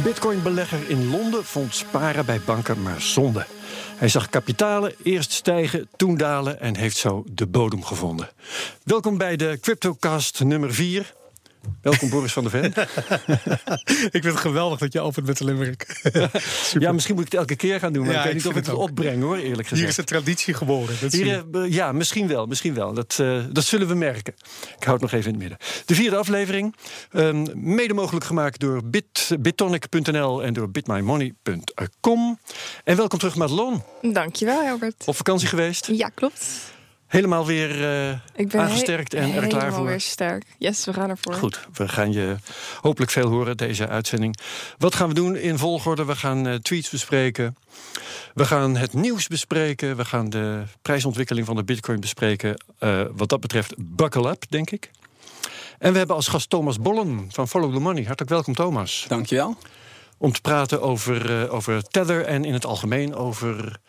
Een bitcoinbelegger in Londen vond sparen bij banken maar zonde. Hij zag kapitalen eerst stijgen, toen dalen en heeft zo de bodem gevonden. Welkom bij de CryptoCast nummer 4. Welkom Boris van der Ven. ik vind het geweldig dat je opent met de limerick. ja, misschien moet ik het elke keer gaan doen, maar Ja, ik weet ik niet of ik het opbreng hoor, eerlijk gezegd. Hier is de traditie geboren. Hier, eh, ja, misschien wel, misschien wel. Dat, eh, dat zullen we merken. Ik hou het nog even in het midden. De vierde aflevering, ehm, mede mogelijk gemaakt door Bit, bitonic.nl en door bitmymoney.com. En welkom terug Madelon. Dankjewel, Albert. Op vakantie geweest. Ja, klopt. Helemaal weer eh, Ik ben aangesterkt en er klaar helemaal voor. weer sterk. Yes, we gaan ervoor. Goed, we gaan je hopelijk veel horen deze uitzending. Wat gaan we doen in volgorde? We gaan eh, tweets bespreken. We gaan het nieuws bespreken. We gaan de prijsontwikkeling van de bitcoin bespreken. Eh, wat dat betreft, buckle up, denk ik. En we hebben als gast Thomas Bollen van Follow the Money. Hartelijk welkom, Thomas. Dankjewel. Om te praten over, eh, over Tether en in het algemeen over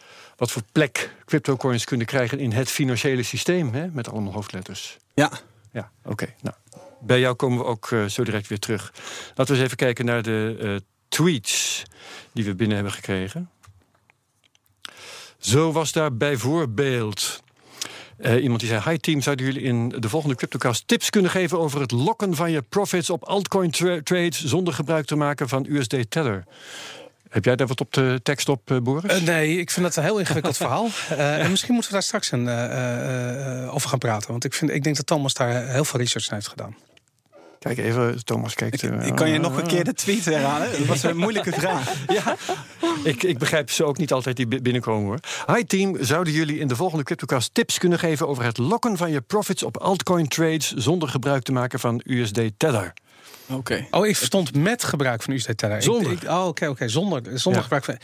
wat voor plek cryptocoins kunnen krijgen in het financiële systeem. Hè, met allemaal hoofdletters. Ja, Ja, oké. Nou, bij jou komen we ook eh, zo direct weer terug. Laten we eens even kijken naar de eh, tweets die we binnen hebben gekregen. Zo was daar bijvoorbeeld eh, iemand die zei: Hi team, zouden jullie in de volgende CryptoCast tips kunnen geven over het lokken van je profits op altcoin tra- trades zonder gebruik te maken van USD Tether? Heb jij daar wat op de tekst op, eh, Boris? Eh, nee, ik vind dat een heel ingewikkeld verhaal. Eh, en misschien moeten we daar straks een, eh, eh, eh, over gaan praten. Want ik, vind, ik denk dat Thomas daar heel veel research naar heeft gedaan. Kijk even, Thomas kijkt. ik, ik kan je nog een keer de tweet herhalen. Dat was een moeilijke vraag. Ja, ik, ik begrijp ze ook niet altijd die bi- binnenkomen hoor. Hi team, zouden jullie in de volgende CryptoCast tips kunnen geven over het lokken van je profits op altcoin trades zonder gebruik te maken van USD Tether? Oké. Oh, ik verstond met gebruik van USD Tether. Ik- Zonder. ik- oh, oké, oké. Zonder, zonder Ja. gebruik van...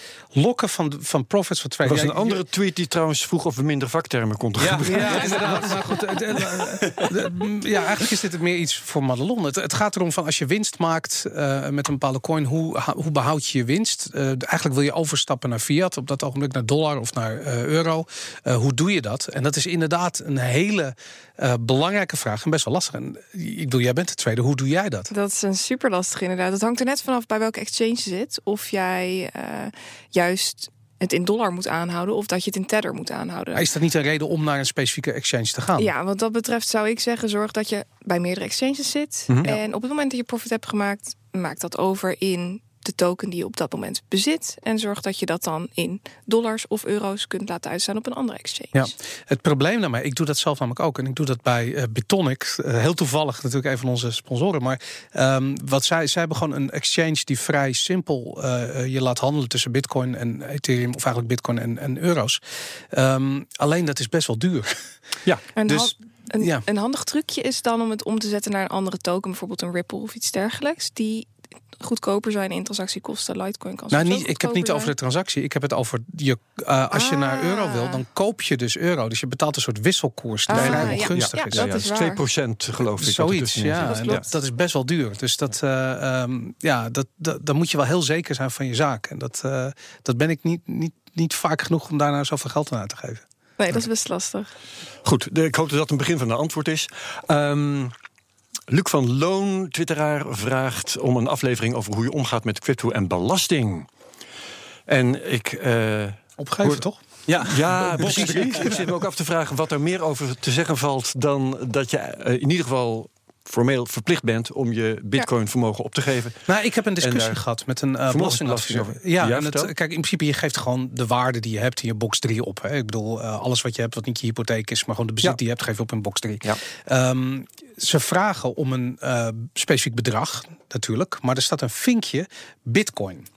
Lokken van, van profits van Er trade. was Ja, een andere tweet die trouwens vroeg of we minder vaktermen konden Ja. gebruiken. Ja, inderdaad. Maar goed, het- het- het- ja, eigenlijk is dit meer iets voor Madelon. Het, het gaat erom van als je winst maakt eh, met een bepaalde coin, hoe, hoe behoud je je winst? Eh, eigenlijk wil je overstappen naar fiat, op dat ogenblik naar dollar of naar eh, euro. Hoe doe je dat? En dat is inderdaad een hele eh, belangrijke vraag en best wel lastig. En ik bedoel, jij bent de tweede. Hoe doe jij dat? Dat is een super lastig inderdaad. Het hangt er net vanaf bij welke exchange je zit. Of jij eh, juist het in dollar moet aanhouden of dat je het in tether moet aanhouden. Is dat niet een reden om naar een specifieke exchange te gaan? Ja, wat dat betreft zou ik zeggen, zorg dat je bij meerdere exchanges zit. Mhm. En op het moment dat je profit hebt gemaakt, maak dat over in de token die je op dat moment bezit. En zorg dat je dat dan in dollars of euro's kunt laten uitstaan op een andere exchange. Ja, het probleem daarmee, ik doe dat zelf namelijk ook. En ik doe dat bij eh, Bitonic. Eh, heel toevallig natuurlijk een van onze sponsoren. Maar ehm, wat zij, zij hebben gewoon een exchange die vrij simpel eh, je laat handelen tussen Bitcoin en Ethereum. Of eigenlijk Bitcoin en, en euro's. Ehm, alleen dat is best wel duur. Ja, Een, Dus, een, ja. een handig trucje is dan om het om te zetten naar een andere token, bijvoorbeeld een Ripple of iets dergelijks, die goedkoper zijn in transactiekosten. Litecoin kan Nou, niet, ik heb niet over de transactie. Ik heb het over je, eh, als je naar Ah. euro wil, dan koop je dus euro. Dus je betaalt een soort wisselkoers die Ah, vrijwel ja, gunstig ja, is. dat ja, is dus waar. 2% geloof ik. Zoiets, ja. zit. Dat dat, dat is best wel duur. Dus dat, eh, ehm, ja, dat, dat, dan moet je wel heel zeker zijn van je zaak. En dat, eh, dat ben ik niet, niet, niet vaak genoeg om daar nou zoveel geld aan uit te geven. Nee, dat is best lastig. Goed, de- ik hoop dat dat een begin van een antwoord is. Ehm, Luc van Loon, twitteraar, vraagt om een aflevering over hoe je omgaat met crypto en belasting. En ik. eh, Opgeven, Hoor- toch? Ja, ja, precies. Ik, ik zit me ook af te vragen wat er meer over te zeggen valt dan dat je eh, in ieder geval formeel verplicht bent om je bitcoin-vermogen op te geven. Nou, ik heb een discussie gehad met een uh, belastingadviseur. over. Ja, Ja, en het, kijk, in principe, je geeft gewoon de waarde die je hebt in je box 3 op. Hè. Ik bedoel, eh, alles wat je hebt, wat niet je hypotheek is, maar gewoon de bezit Ja. die je hebt, geef je op in box 3. Ja. Ehm, ze vragen om een eh, specifiek bedrag, natuurlijk, maar er staat een vinkje bitcoin.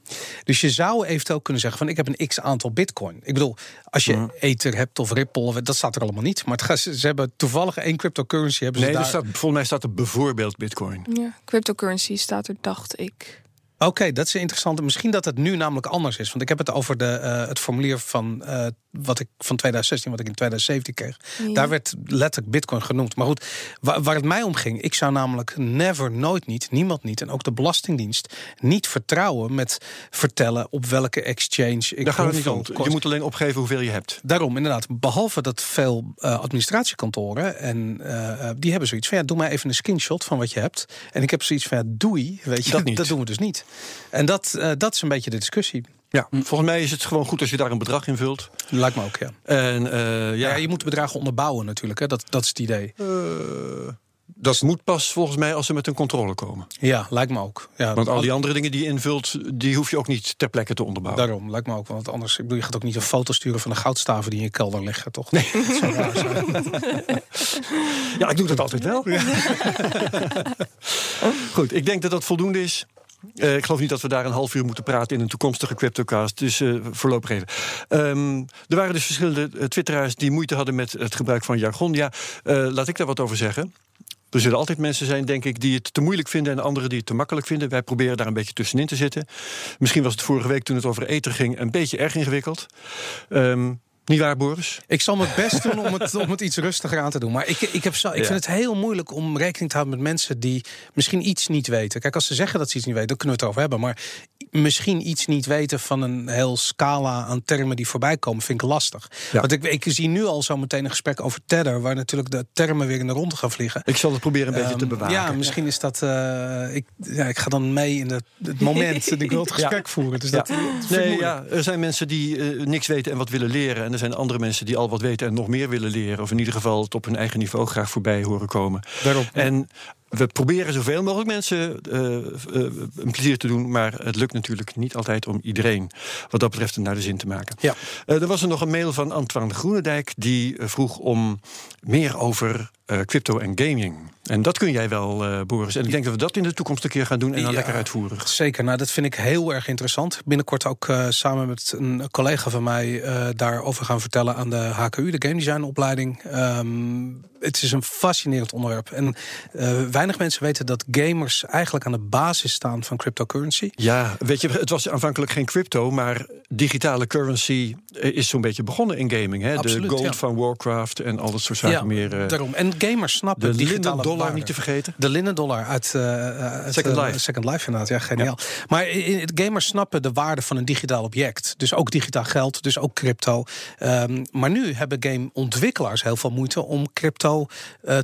Dus je zou eventueel kunnen zeggen van ik heb een x aantal bitcoin. Ik bedoel, als je. Ether hebt of Ripple, of- dat staat er allemaal niet. Maar gaat, ze ze hebben toevallig één cryptocurrency. Hebben ze Nee, er daar... staat, volgens mij staat er bijvoorbeeld bitcoin. Ja, cryptocurrency staat er, dacht ik. Oké, dat is interessant. Misschien dat het nu namelijk anders is. Want ik heb het over de, eh, het formulier van, eh, wat ik, van 2016, wat ik in 2017 kreeg. Ja. Daar werd letterlijk bitcoin genoemd. Maar goed, waar, waar het mij om ging... ik zou namelijk never, nooit niet, niemand niet... en ook de Belastingdienst niet vertrouwen met vertellen... op welke exchange ik Daar gaat het niet om. Je moet alleen opgeven hoeveel je hebt. Daarom, inderdaad. Behalve dat veel eh, administratiekantoren... en die hebben zoiets van... ja, doe mij even een screenshot van wat je hebt. En ik heb zoiets van, ja, doei. Weet je, Dat niet. doen we dus niet. En dat, eh, dat is een beetje de discussie. Ja, volgens mij is het gewoon goed als je daar een bedrag in vult. Lijkt me ook, ja. En eh, Ja, ja, je moet bedragen onderbouwen natuurlijk. Hè. Dat, dat is het idee. eh, dat moet pas volgens mij als ze met een controle komen. Ja, lijkt me ook. Ja, Want al die andere dingen die je invult, die hoef je ook niet ter plekke te onderbouwen. Daarom, lijkt me ook. Want anders, ik bedoel, je gaat ook niet een foto sturen van de goudstaven die in je kelder liggen, toch? Nee. Dat zou raar zijn. Ja, ik doe dat altijd wel. Goed, ik denk dat dat voldoende is. Eh, ik geloof niet dat we daar een half uur moeten praten in een toekomstige CryptoCast. Dus eh, voorlopig even. Ehm, er waren dus verschillende eh, twitteraars die moeite hadden met het gebruik van jargon. Ja, laat ik daar wat over zeggen. Er zullen altijd mensen zijn, denk ik, die het te moeilijk vinden... en anderen die het te makkelijk vinden. Wij proberen daar een beetje tussenin te zitten. Misschien was het vorige week, toen het over eten ging... een beetje erg ingewikkeld. Ehm, niet waar, Boris? Ik zal mijn best doen om het, om het iets rustiger aan te doen. Maar ik, ik, heb zo, ik Ja. vind het heel moeilijk om rekening te houden met mensen die misschien iets niet weten. Kijk, als ze zeggen dat ze iets niet weten, dan kunnen we het over hebben. Maar misschien iets niet weten van een heel scala aan termen die voorbij komen, vind ik lastig. Ja. Want ik, ik zie nu al zo meteen een gesprek over Tether, waar natuurlijk de termen weer in de ronde gaan vliegen. Ik zal het proberen een beetje te Ehm, bewaken. Ja, misschien is dat. eh, ik, ja, ik ga dan mee in het, het moment. en ik wil het gesprek voeren. Dus dat, dat Nee, ja, er zijn mensen die eh, niks weten en wat willen leren. En zijn andere mensen die al wat weten en nog meer willen leren. Of in ieder geval het op hun eigen niveau graag voorbij horen komen. Daarom. En we proberen zoveel mogelijk mensen eh, eh, een plezier te doen. Maar het lukt natuurlijk niet altijd om iedereen wat dat betreft naar de zin te maken. Ja. Eh, er was er nog een mail van Antoine Groenendijk. Die vroeg om meer over eh, crypto en gaming. En dat kun jij wel, eh, Boris. En ik denk dat we dat in de toekomst een keer gaan doen. En dan Ja. lekker uitvoerig. Zeker, nou dat vind ik heel erg interessant. Binnenkort ook eh, samen met een collega van mij daarover gaan vertellen aan de HKU, de Game Design opleiding. Ehm, het is een fascinerend onderwerp. En weinig mensen weten dat gamers eigenlijk aan de basis staan van cryptocurrency. Ja, weet je, het was aanvankelijk geen crypto, maar digitale currency is zo'n beetje begonnen in gaming. Hè? Absoluut, de gold ja. van Warcraft en al dat soort zaken meer. eh, daarom. En gamers snappen de digitale dollar niet te vergeten. De linnen dollar uit, uit Second Life. Second Life inderdaad, ja, geniaal. Maar in- in- gamers snappen de waarde van een digitaal object. Dus ook digitaal geld, dus ook crypto. Ehm, maar nu hebben gameontwikkelaars heel veel moeite om crypto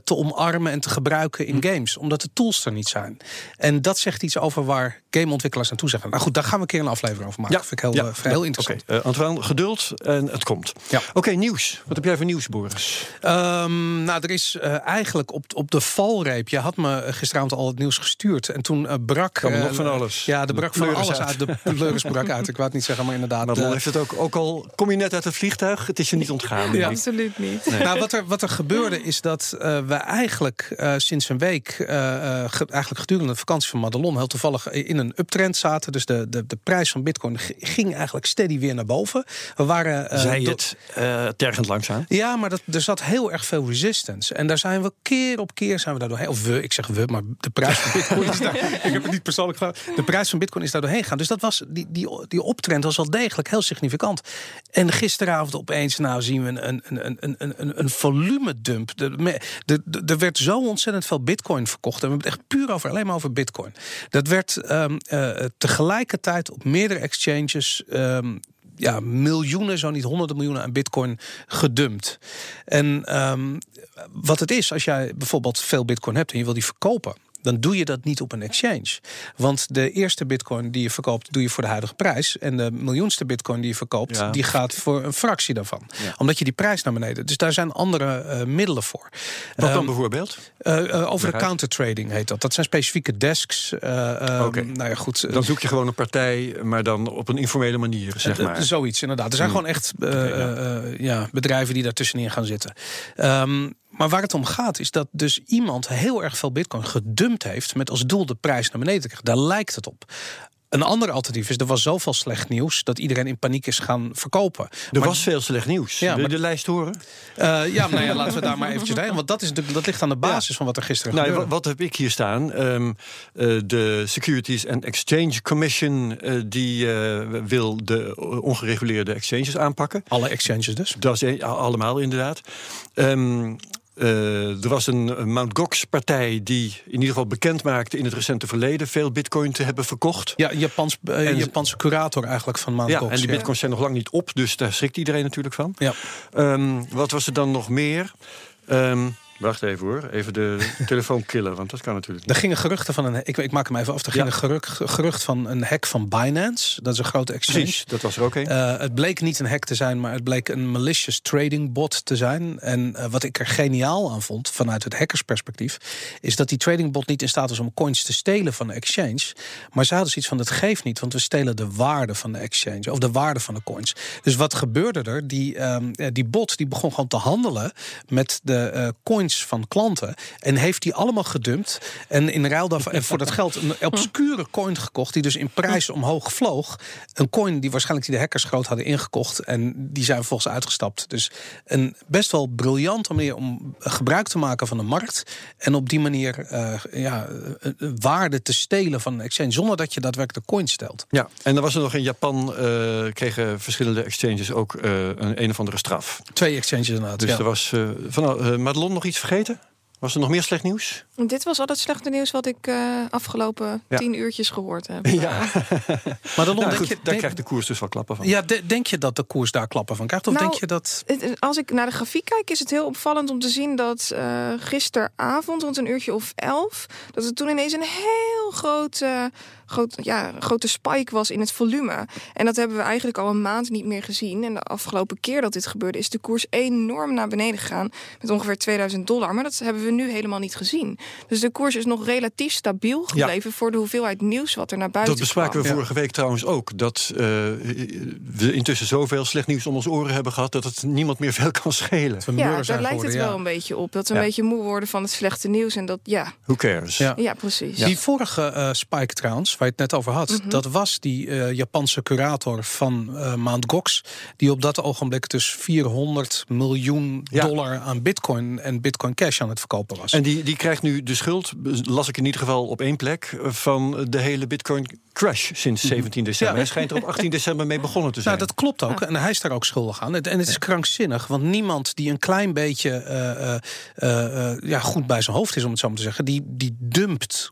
te omarmen en te gebruiken in games. Omdat de tools er niet zijn. En dat zegt iets over waar gameontwikkelaars naartoe zeggen. Nou goed, daar gaan we een keer een aflevering over maken. vind ik heel, heel interessant. Eh, Antoine, geduld en het komt. Ja. Oké, nieuws. Wat heb jij voor nieuws, Boris? Ehm, nou, er is eh, eigenlijk op, op de valreep. Je had me gisteravond al het nieuws gestuurd. En toen eh, brak. Er nog eh, van alles. Ja, er De brak van alles uit. uit. De pleuris brak uit. Ik wou het niet zeggen, maar inderdaad. Eh, heeft het ook, ook al... Kom je net uit het vliegtuig? Het is je niet ontgaan. ik. Absoluut niet. Nou, wat er, wat er gebeurde is dat eh, we eigenlijk eh, sinds een week, eh, eh, ge- eigenlijk gedurende de vakantie van Madelon, heel toevallig in een uptrend zaten. Dus de, de, de prijs van Bitcoin ging eigenlijk steady weer naar boven. We waren. eh, Zei do- het eh, tergend langzaam. Ja, maar dat, er zat heel erg veel resistance. En daar zijn we keer op keer zijn we daar doorheen. Of we, ik zeg we, maar de prijs van Bitcoin is daar. ik heb het niet persoonlijk gedaan. De prijs van Bitcoin is daar doorheen gegaan. Dus dat was, die, die, die optrend was wel degelijk heel significant. En gisteravond opeens nou zien we een, een, een, een, een, volumedump. De, me- de, de- er werd zo ontzettend veel Bitcoin verkocht. En we hebben het echt puur over, alleen maar over Bitcoin. Dat werd ehm, eh, tegelijkertijd op meerdere exchanges. ehm, ja, miljoenen, zo niet honderden miljoenen aan bitcoin gedumpt. En ehm, wat het is, als jij bijvoorbeeld veel bitcoin hebt en je wil die verkopen. Dan doe je dat niet op een exchange. Want de eerste bitcoin die je verkoopt, doe je voor de huidige prijs. En de miljoenste bitcoin die je verkoopt, Ja. die gaat voor een fractie daarvan. Omdat je die prijs naar beneden. Dus daar zijn andere eh, middelen voor. Wat dan Ehm, bijvoorbeeld? eh, eh, over de Leg uit. countertrading heet dat. Dat zijn specifieke desks. eh, ehm, Oké. Nou ja, goed. Dan zoek je gewoon een partij, maar dan op een informele manier, zeg maar. Zoiets, inderdaad. Er zijn Hmm. gewoon echt ja. ja, bedrijven die daartussenin gaan zitten. Ehm, maar waar het om gaat, is dat dus iemand heel erg veel bitcoin gedumpt heeft... met als doel de prijs naar beneden te krijgen. Daar lijkt het op. Een ander alternatief is, er was zoveel slecht nieuws... dat iedereen in paniek is gaan verkopen. Er Maar- was veel slecht nieuws. Ja, Wil je de lijst horen? Eh, ja, nou ja, laten we daar maar eventjes heen. Want dat, is natuurlijk, dat ligt aan de basis van wat er gisteren Nou, gebeurde. wat, wat heb ik hier staan? Ehm, eh, de Securities and Exchange Commission eh, die wil de ongereguleerde exchanges aanpakken. Alle exchanges dus. Dat is een- allemaal inderdaad. Ehm, eh, er was een, een Mt. Gox-partij die in ieder geval bekend maakte in het recente verleden veel bitcoin te hebben verkocht. Ja, Japans, eh, En- Japanse curator eigenlijk van Mt. Ja, Gox, en die bitcoins zijn nog lang niet op, dus daar schrikt iedereen natuurlijk van. Ja. Ehm, wat was er dan nog meer? Ehm, Wacht even hoor. Even de telefoon killen, want dat kan natuurlijk Er gingen geruchten van een. Ik, ik maak hem even af. Er ging Ja. een gerucht, gerucht van een hack van Binance. Dat is een grote exchange. Precies, dat was er ook een. Eh, het bleek niet een hack te zijn, maar het bleek een malicious trading bot te zijn. En eh, wat ik er geniaal aan vond, vanuit het hackersperspectief, is dat die trading bot niet in staat was om coins te stelen van de exchange. Maar ze hadden zoiets van: het geeft niet, want we stelen de waarde van de exchange of de waarde van de coins. Dus wat gebeurde er? Die, ehm, eh, die bot die begon gewoon te handelen met de eh, coins van klanten en heeft die allemaal gedumpt. En in ruil daarvoor en voor dat geld een obscure coin gekocht, die dus in prijs omhoog vloog. Een coin die waarschijnlijk die de hackers groot hadden ingekocht. En die zijn vervolgens uitgestapt. Dus een best wel briljante manier om gebruik te maken van de markt. En op die manier eh, ja, eh, eh, waarde te stelen van een exchange. Zonder dat je daadwerkelijk de coin stelt. Ja, en dan was er nog in Japan, kregen verschillende exchanges ook een, een of andere straf. Twee exchanges inderdaad. Dus ja. er was van van Madelon nog iets vergeten? Was er nog meer slecht nieuws? Dit was al het slechte nieuws wat ik eh, afgelopen Ja. tien uurtjes gehoord heb. Ja, maar dan nou, denk goed, je, daar denk- krijgt de koers dus wel klappen van. ja, de- denk je dat de koers daar klappen van krijgt? Of Nou, denk je dat. Het- Als ik naar de grafiek kijk, is het heel opvallend om te zien dat eh, gisteravond, rond een uurtje of elf, dat er toen ineens een heel grote, groot, ja, grote spike was in het volume. En dat hebben we eigenlijk al een maand niet meer gezien. En de afgelopen keer dat dit gebeurde, is de koers enorm naar beneden gegaan met ongeveer 2000 dollar. Maar dat hebben we nu helemaal niet gezien. Dus de koers is nog relatief stabiel gebleven voor de hoeveelheid nieuws wat er naar buiten Dat bespraken we vorige week trouwens ook. Dat eh, we intussen zoveel slecht nieuws om ons oren hebben gehad... dat het niemand meer veel kan schelen. Ja, daar lijkt het ja. wel een beetje op. Dat we Ja. een beetje moe worden van het slechte nieuws. En dat, ja, Who cares? Ja. ja precies. Die vorige eh, spike trouwens, waar je het net over had, Mhm. dat was die eh, Japanse curator van eh Mount Gox, die op dat ogenblik dus 400 miljoen Ja. dollar aan Bitcoin en Bitcoin Cash aan het verkopen was. En die, die krijgt nu de schuld, las ik in ieder geval op één plek... van de hele bitcoin crash sinds 17 december. Ja. Hij schijnt er op 18 december mee begonnen te zijn. Nou, dat klopt ook. En hij is daar ook schuldig aan. En het is krankzinnig, want niemand die een klein beetje eh, eh, eh, eh, ja, goed bij zijn hoofd is, om het zo maar te zeggen, die, die dumpt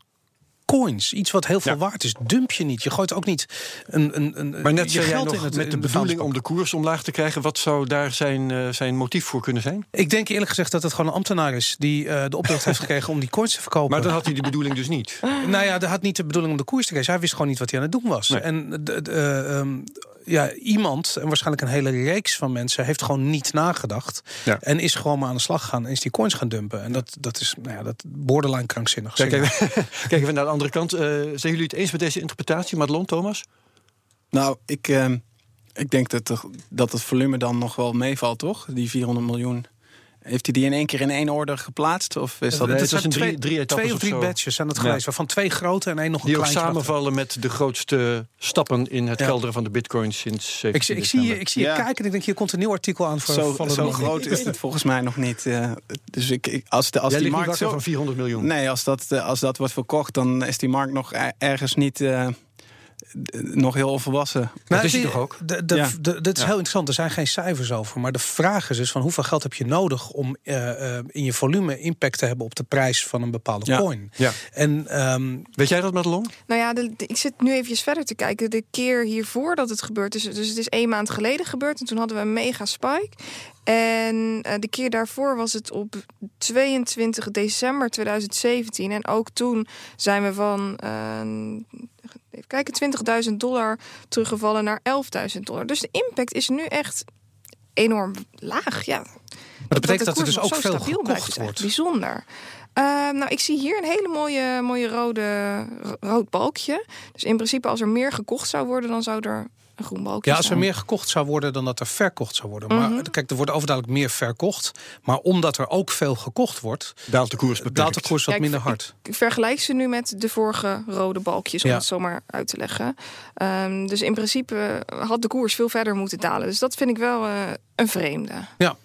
coins. Iets wat heel veel Ja. waard is, dump je niet. Je gooit ook niet een, een, een Maar net je geld nog in het met de bedoeling om de koers omlaag te krijgen. Wat zou daar zijn, eh, zijn motief voor kunnen zijn? Ik denk eerlijk gezegd dat het gewoon een ambtenaar is die eh, de opdracht heeft gekregen om die coins te verkopen. Maar dan had hij die bedoeling dus niet. Nou ja, hij had niet de bedoeling om de koers te krijgen. Hij wist gewoon niet wat hij aan het doen was. Nee. En de, de, ehm, ja, iemand, en waarschijnlijk een hele reeks van mensen, heeft gewoon niet nagedacht. Ja. En is gewoon maar aan de slag gegaan en is die coins gaan dumpen. En dat, dat is nou ja, dat borderline krankzinnig. Kijk even, kijk even naar de andere kant. Eh, zijn jullie het eens met deze interpretatie, Madelon, Thomas? Nou, ik, ehm, ik denk dat, dat het volume dan nog wel meevalt, toch? Die 400 miljoen. Heeft hij die in één keer in één orde geplaatst? Of is dat... Nee, het zijn was in drie- drie etappes twee of of drie zo. batches zijn het Ja. geweest. Waarvan twee grote en één nog een Die ook samenvallen met de grootste stappen in het Ja. kelderen van de bitcoin sinds 17 Ik, zie- ik zie je, ik zie je Ja. kijken en ik denk, hier komt een nieuw artikel aan voor Zo, zo groot is het volgens mij nog niet. eh, dus ik, ik, als, de, als Jij die markt zo... van 400 miljoen. Nee, als dat, eh, als dat wordt verkocht, dan is die markt nog er- ergens niet... eh, nog heel onvolwassen. Dat is hij toch ook? de- de- Ja. de- Dit is Ja. heel interessant. Er zijn geen cijfers over. Maar de vraag is dus van hoeveel geld heb je nodig om eh, eh, in je volume impact te hebben op de prijs van een bepaalde Ja. coin. Ja. En ehm, Weet jij dat, Madelon? Nou ja, de, de- ik zit nu even verder te kijken. De keer hiervoor dat het gebeurd is, dus het is één maand geleden gebeurd. En toen hadden we een mega spike. En eh, de keer daarvoor was het op 22 december 2017. En ook toen zijn we van, even kijken, 20.000 dollar teruggevallen naar 11.000 dollar. Dus de impact is nu echt enorm laag. Ja, maar dat betekent dat, er dus ook zo veel gekocht wordt. Bijzonder. Eh, nou, ik zie hier een hele mooie, mooie rode ro- rood balkje. Dus in principe, als er meer gekocht zou worden, dan zou er een groen balkje Ja, als er meer gekocht zou worden dan dat er verkocht zou worden. Maar Mhm. kijk, er wordt overduidelijk meer verkocht. Maar omdat er ook veel gekocht wordt, Daalt de koers beperkt. daalt de koers wat Ja, minder hard. Ik vergelijk ze nu met de vorige rode balkjes, om Ja. het zomaar uit te leggen. Ehm, dus in principe had de koers veel verder moeten dalen. Dus dat vind ik wel eh, een vreemde. Ja,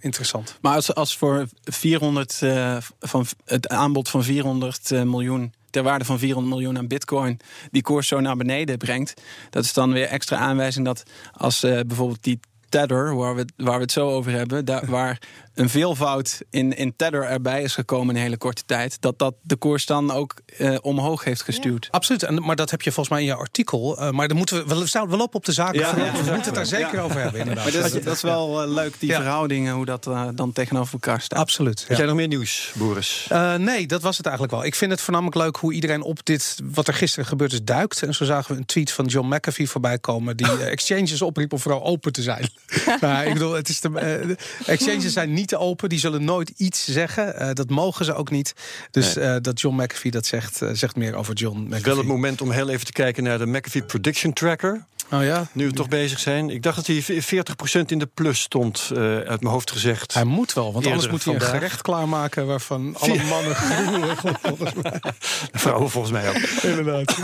interessant. Maar als, als voor 400, eh, van het aanbod van 400 eh, miljoen, ter waarde van 400 miljoen aan bitcoin, die koers zo naar beneden brengt, dat is dan weer extra aanwijzing dat als eh, bijvoorbeeld die Tether, waar we, waar we het zo over hebben, daar, waar een veelvoud in, in Tether erbij is gekomen in een hele korte tijd, dat dat de koers dan ook eh, omhoog heeft gestuurd. Absoluut, en, maar dat heb je volgens mij in je artikel. Uh, maar dan moeten we, we staan wel op op de zaken. Ja, we ja, moeten het daar zeker ja. over hebben, inderdaad. Maar dat, is, dat is wel uh, leuk, die Ja. verhoudingen, hoe dat uh, dan tegenover elkaar staat. Absoluut. Heb jij nog meer nieuws, Boris? Uh, nee, dat was het eigenlijk wel. Ik vind het voornamelijk leuk hoe iedereen op dit, wat er gisteren gebeurd is, duikt. En zo zagen we een tweet van John McAfee voorbij komen, die uh, exchanges opriep om vooral open te zijn. nou, ik bedoel, het is de, uh, de exchanges zijn niet open, die zullen nooit iets zeggen. Uh, dat mogen ze ook niet. Dus nee. dat John McAfee dat zegt, zegt meer over John McAfee. Het is wel het moment om heel even te kijken naar de McAfee Prediction Tracker. Oh ja? Nu we toch bezig zijn. Ik dacht dat hij 40% in de plus stond, uh, uit mijn hoofd gezegd. Hij moet wel, want anders moet hij vandaag. een gerecht klaarmaken waarvan alle mannen gruwelen. Vrouwen volgens mij ook. Inderdaad.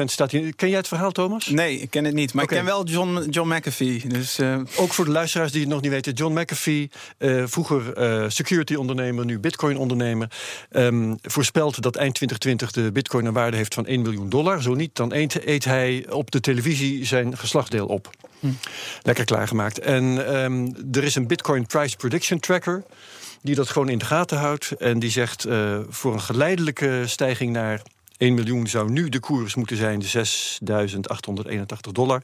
44,4% staat hier. Ken jij het verhaal, Thomas? Nee, ik ken het niet. Maar okay. ik ken wel John, John McAfee. Dus, uh... Ook voor de luisteraars die het nog niet weten. John McAfee, uh, vroeger uh, security-ondernemer, nu bitcoin-ondernemer. Um, voorspelt dat eind 2020 de bitcoin een waarde heeft van 1 miljoen dollar. Zo niet, dan eet, eet op de televisie zijn geslachtsdeel op. Hm. Lekker klaargemaakt. En um, er is een Bitcoin Price Prediction Tracker die dat gewoon in de gaten houdt. En die zegt uh, voor een geleidelijke stijging naar 1 miljoen zou nu de koers moeten zijn, 6.881 dollar.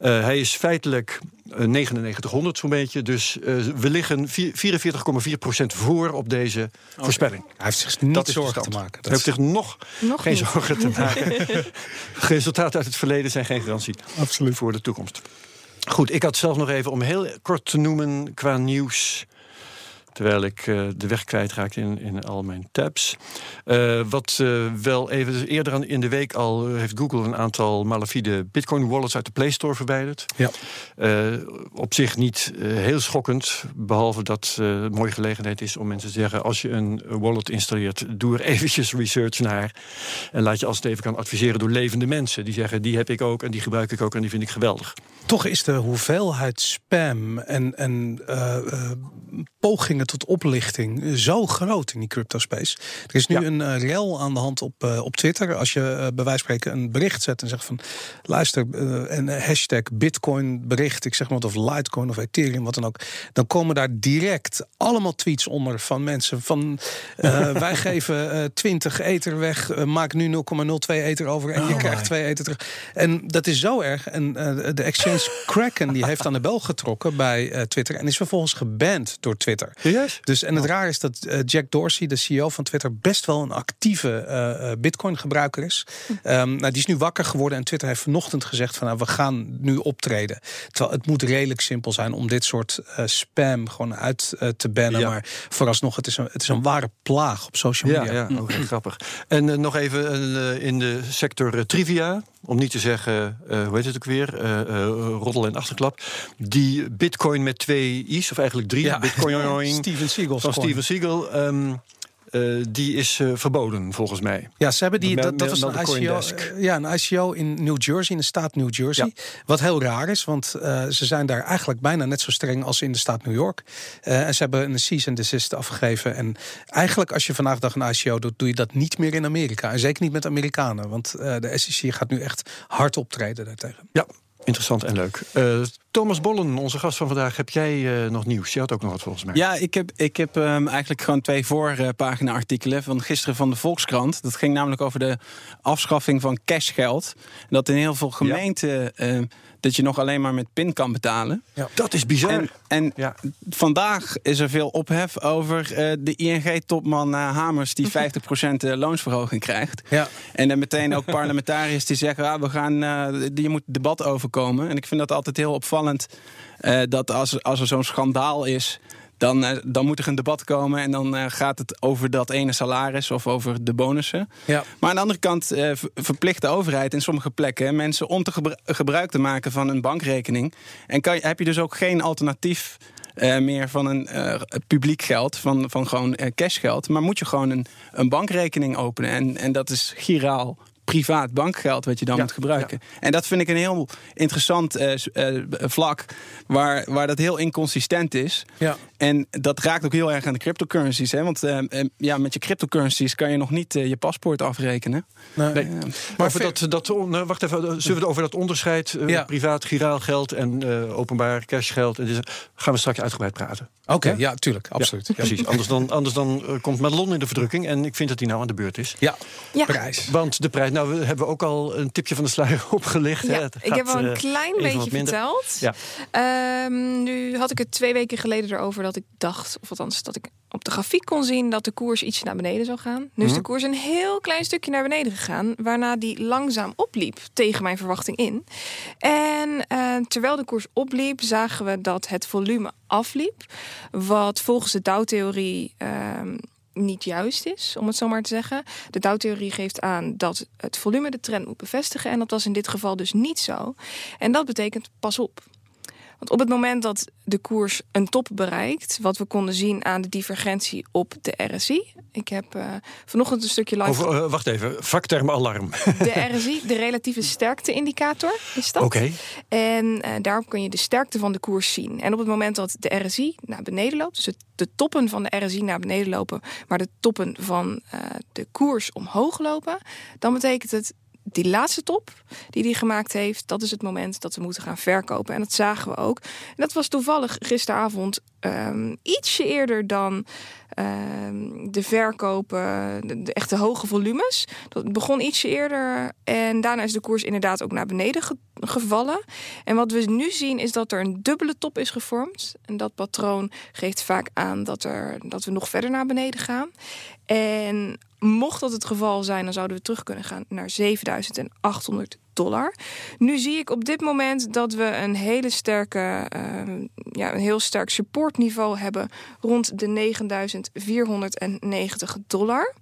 Uh, hij is feitelijk uh, 9900 zo'n beetje. Dus uh, we liggen 44,4% voor op deze okay. voorspelling. Hij heeft zich niet dat zorgen te maken. Hij heeft zich nog, nog geen niet. zorgen te maken. Resultaten uit het verleden zijn geen garantie Absoluut. voor de toekomst. Goed, ik had zelf nog even om heel kort te noemen qua nieuws. Terwijl ik uh, de weg kwijtraakte in, in al mijn tabs. Uh, wat uh, wel even dus eerder aan, in de week al heeft Google een aantal malafide Bitcoin wallets uit de Play Store verwijderd. Ja. op zich niet heel schokkend. Behalve dat het een mooie gelegenheid is om mensen te zeggen: als je een wallet installeert, doe er eventjes research naar. En laat je als het even kan adviseren door levende mensen. Die zeggen: die heb ik ook en die gebruik ik ook en die vind ik geweldig. Toch is de hoeveelheid spam en, en pogingen tot oplichting zo groot in die crypto space. Er is nu ja. een uh, rel aan de hand op, op Twitter. Als je bij wijze van spreken een bericht zet en zegt van luister, een hashtag Bitcoin bericht, ik zeg maar wat of Litecoin of Ethereum, wat dan ook, dan komen daar direct allemaal tweets onder van mensen van wij geven 20 ether weg, maak nu 0,02 ether over en oh je krijgt 2 ether terug. En dat is zo erg. En de exchange Kraken die heeft aan de bel getrokken bij Twitter en is vervolgens geband door Twitter. Yes. Dus, en het raar is dat uh, Jack Dorsey, de CEO van Twitter, best wel een actieve uh, Bitcoin-gebruiker is. Um, nou, die is nu wakker geworden en Twitter heeft vanochtend gezegd van nou, we gaan nu optreden. Terwijl het moet redelijk simpel zijn om dit soort spam gewoon uit te bannen. Ja. Maar vooralsnog, het is, een, het is een ware plaag op social media. Ja, ja. Okay, grappig. En nog even in de sector trivia om niet te zeggen, uh, hoe heet het ook weer, uh, uh, roddel en achterklap. Die bitcoin met twee i's, of eigenlijk drie, ja. bitcoin Steven Siegel van Steven Siegel. Um, uh, die is uh, verboden, volgens mij. Ja, ze hebben die. Dat, dat was een ICO, uh, ja, een ICO in New Jersey, in de staat New Jersey. Ja. Wat heel raar is, want ze zijn daar eigenlijk bijna net zo streng als in de staat New York. en ze hebben een cease and desist afgegeven. En eigenlijk, als je vandaag dag een ICO doet, doe je dat niet meer in Amerika. En zeker niet met Amerikanen, want de SEC gaat nu echt hard optreden daartegen. Ja, Interessant en leuk. Uh, Thomas Bollen, onze gast van vandaag, heb jij uh, nog nieuws? Je had ook nog wat volgens mij. Ja, ik heb, ik heb um, eigenlijk gewoon twee voorpagina artikelen van gisteren van de Volkskrant. Dat ging namelijk over de afschaffing van cashgeld. Dat in heel veel gemeenten ja. uh, dat je nog alleen maar met pin kan betalen. Ja. Dat is bizar. En, en ja. vandaag is er veel ophef over uh, de ING-topman Hamers die 50% loonsverhoging krijgt. Ja. En dan meteen ook parlementariërs die zeggen, ah, we gaan, je moet debat overkomen. En ik vind dat altijd heel opvallend uh, dat als, als er zo'n schandaal is. Dan, uh, dan moet er een debat komen en dan uh, gaat het over dat ene salaris of over de bonussen. Ja. Maar aan de andere kant verplicht de overheid in sommige plekken mensen om te gebru gebruik te maken van een bankrekening. En kan, heb je dus ook geen alternatief uh, meer van een publiek geld, van, van gewoon cashgeld. Maar moet je gewoon een, een bankrekening openen. En, en dat is giraal privaat bankgeld wat je dan Ja, moet gebruiken. ja. En dat vind ik een heel interessant eh, eh, vlak waar, waar dat heel inconsistent is. Ja. En dat raakt ook heel erg aan de cryptocurrencies. Hè? Want eh, eh, ja, met je cryptocurrencies kan je nog niet eh, je paspoort afrekenen. Nee. Eh, Maar over dat, dat, on- wacht even, zullen we het over dat onderscheid eh, Ja. privaat giraal geld en eh, openbaar cashgeld en dit, gaan we straks uitgebreid praten. Oké, Ja? ja, tuurlijk, absoluut. Ja, Precies, anders dan, anders dan komt Madelon in de verdrukking en ik vind dat hij nou aan de beurt is. Ja, Ja. prijs. Want de prijs, nou we hebben ook al een tipje van de sluier opgelicht. hè. Ik heb al een klein beetje verteld. Ja. Ehm, nu had ik het twee weken geleden erover dat ik dacht, of althans dat ik op de grafiek kon zien dat de koers ietsje naar beneden zou gaan. Nu is Mhm. de koers een heel klein stukje naar beneden gegaan, waarna die langzaam opliep tegen mijn verwachting in. En eh, terwijl de koers opliep, zagen we dat het volume afliep, wat volgens de Dow-theorie. ehm, niet juist is, om het zo maar te zeggen. De Dow-theorie geeft aan dat het volume de trend moet bevestigen. En dat was in dit geval dus niet zo. En dat betekent pas op. Want op het moment dat de koers een top bereikt, wat we konden zien aan de divergentie op de RSI. Ik heb eh, vanochtend een stukje live. Over, eh, wacht even, vakterm alarm. De RSI, de relatieve sterkte-indicator, is dat. Oké, En eh, daarop kun je de sterkte van de koers zien. En op het moment dat de RSI naar beneden loopt, dus het, de toppen van de RSI naar beneden lopen, maar de toppen van de koers omhoog lopen, dan betekent het die laatste top die hij gemaakt heeft, dat is het moment dat we moeten gaan verkopen. En dat zagen we ook. En dat was toevallig gisteravond ehm, ietsje eerder dan ehm, de verkopen, de, de echte hoge volumes. Dat begon ietsje eerder en daarna is de koers inderdaad ook naar beneden ge- gevallen. En wat we nu zien is dat er een dubbele top is gevormd. En dat patroon geeft vaak aan dat, er, dat we nog verder naar beneden gaan. En mocht dat het geval zijn, dan zouden we terug kunnen gaan naar 7800 dollar. Nu zie ik op dit moment dat we een hele sterke, eh, ja, een heel sterk supportniveau hebben rond de 9490 dollar.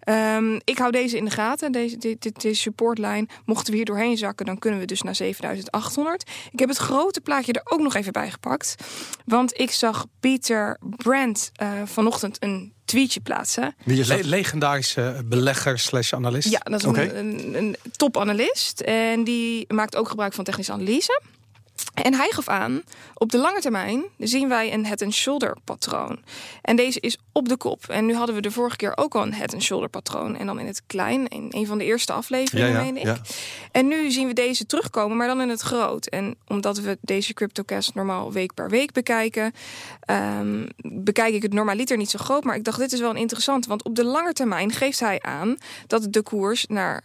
Ehm, ik hou deze in de gaten, deze, dit, deze supportlijn. Mochten we hier doorheen zakken, dan kunnen we dus naar 7800. Ik heb het grote plaatje er ook nog even bij gepakt. Want ik zag Peter Brandt eh, vanochtend een tweetje plaatsen. wie is Le- dat? legendarische belegger slash analist. Ja, dat is een, een, een topanalist. En die maakt ook gebruik van technische analyse. En hij gaf aan, op de lange termijn zien wij een head and shoulder patroon. En deze is op de kop. En nu hadden we de vorige keer ook al een head and shoulder patroon. En dan in het klein, in een van de eerste afleveringen, Ja, ja, meen ik. ja. En nu zien we deze terugkomen, maar dan in het groot. En omdat we deze CryptoCast normaal week per week bekijken, ehm, bekijk ik het normaliter niet zo groot. Maar ik dacht, dit is wel een interessant. Want op de lange termijn geeft hij aan dat de koers naar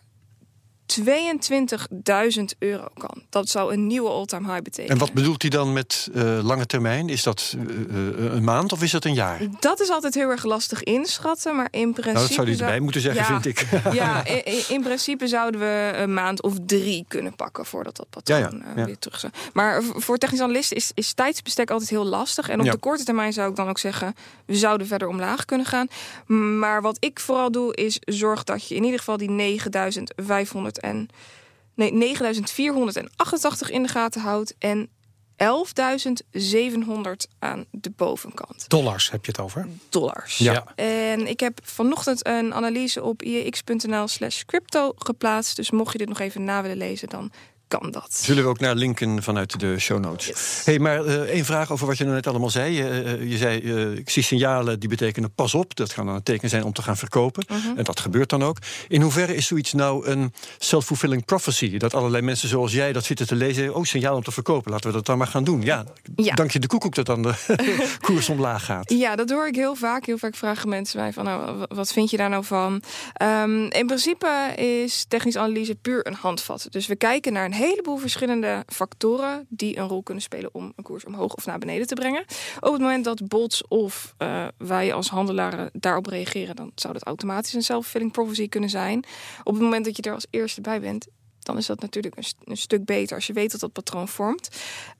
22.000 euro kan. Dat zou een nieuwe all-time high betekenen. En wat bedoelt hij dan met eh, lange termijn? Is dat eh, eh, een maand of is dat een jaar? Dat is altijd heel erg lastig inschatten, maar in principe... Nou, dat zou hij erbij zou- moeten zeggen, Ja. vind ik. Ja, in principe zouden we een maand of drie kunnen pakken voordat dat patroon Ja, ja, ja. weer terug zou. Maar voor technische analisten is, is tijdsbestek altijd heel lastig. En op de korte termijn zou ik dan ook zeggen, we zouden verder omlaag kunnen gaan. Maar wat ik vooral doe, is zorg dat je in ieder geval die 9500 en nee, 9488 in de gaten houdt en 11.700 aan de bovenkant Dollars heb je het over. dollars. Ja. En ik heb vanochtend een analyse op iex.nl slash crypto geplaatst. Dus mocht je dit nog even na willen lezen, dan kan dat. Zullen we ook naar linken vanuit de show notes. Yes. Hey, maar eh één vraag over wat je nou net allemaal zei. Je, eh, je zei, eh, ik zie signalen die betekenen pas op. Dat kan dan een teken zijn om te gaan verkopen. Mhm. En dat gebeurt dan ook. In hoeverre is zoiets nou een self-fulfilling prophecy? Dat allerlei mensen zoals jij dat zitten te lezen. Oh, signaal om te verkopen. Laten we dat dan maar gaan doen. Ja, Ja. dank je de koekoek dat dan de koers omlaag gaat. Ja, dat hoor ik heel vaak. Heel vaak vragen mensen mij van, nou, wat vind je daar nou van? Ehm, in principe is technische analyse puur een handvat. Dus we kijken naar een heleboel verschillende factoren die een rol kunnen spelen om een koers omhoog of naar beneden te brengen. Op het moment dat bots of eh, wij als handelaren daarop reageren, dan zou dat automatisch een self-fulfilling kunnen zijn. Op het moment dat je er als eerste bij bent, dan is dat natuurlijk een, st- een stuk beter als je weet dat dat patroon vormt.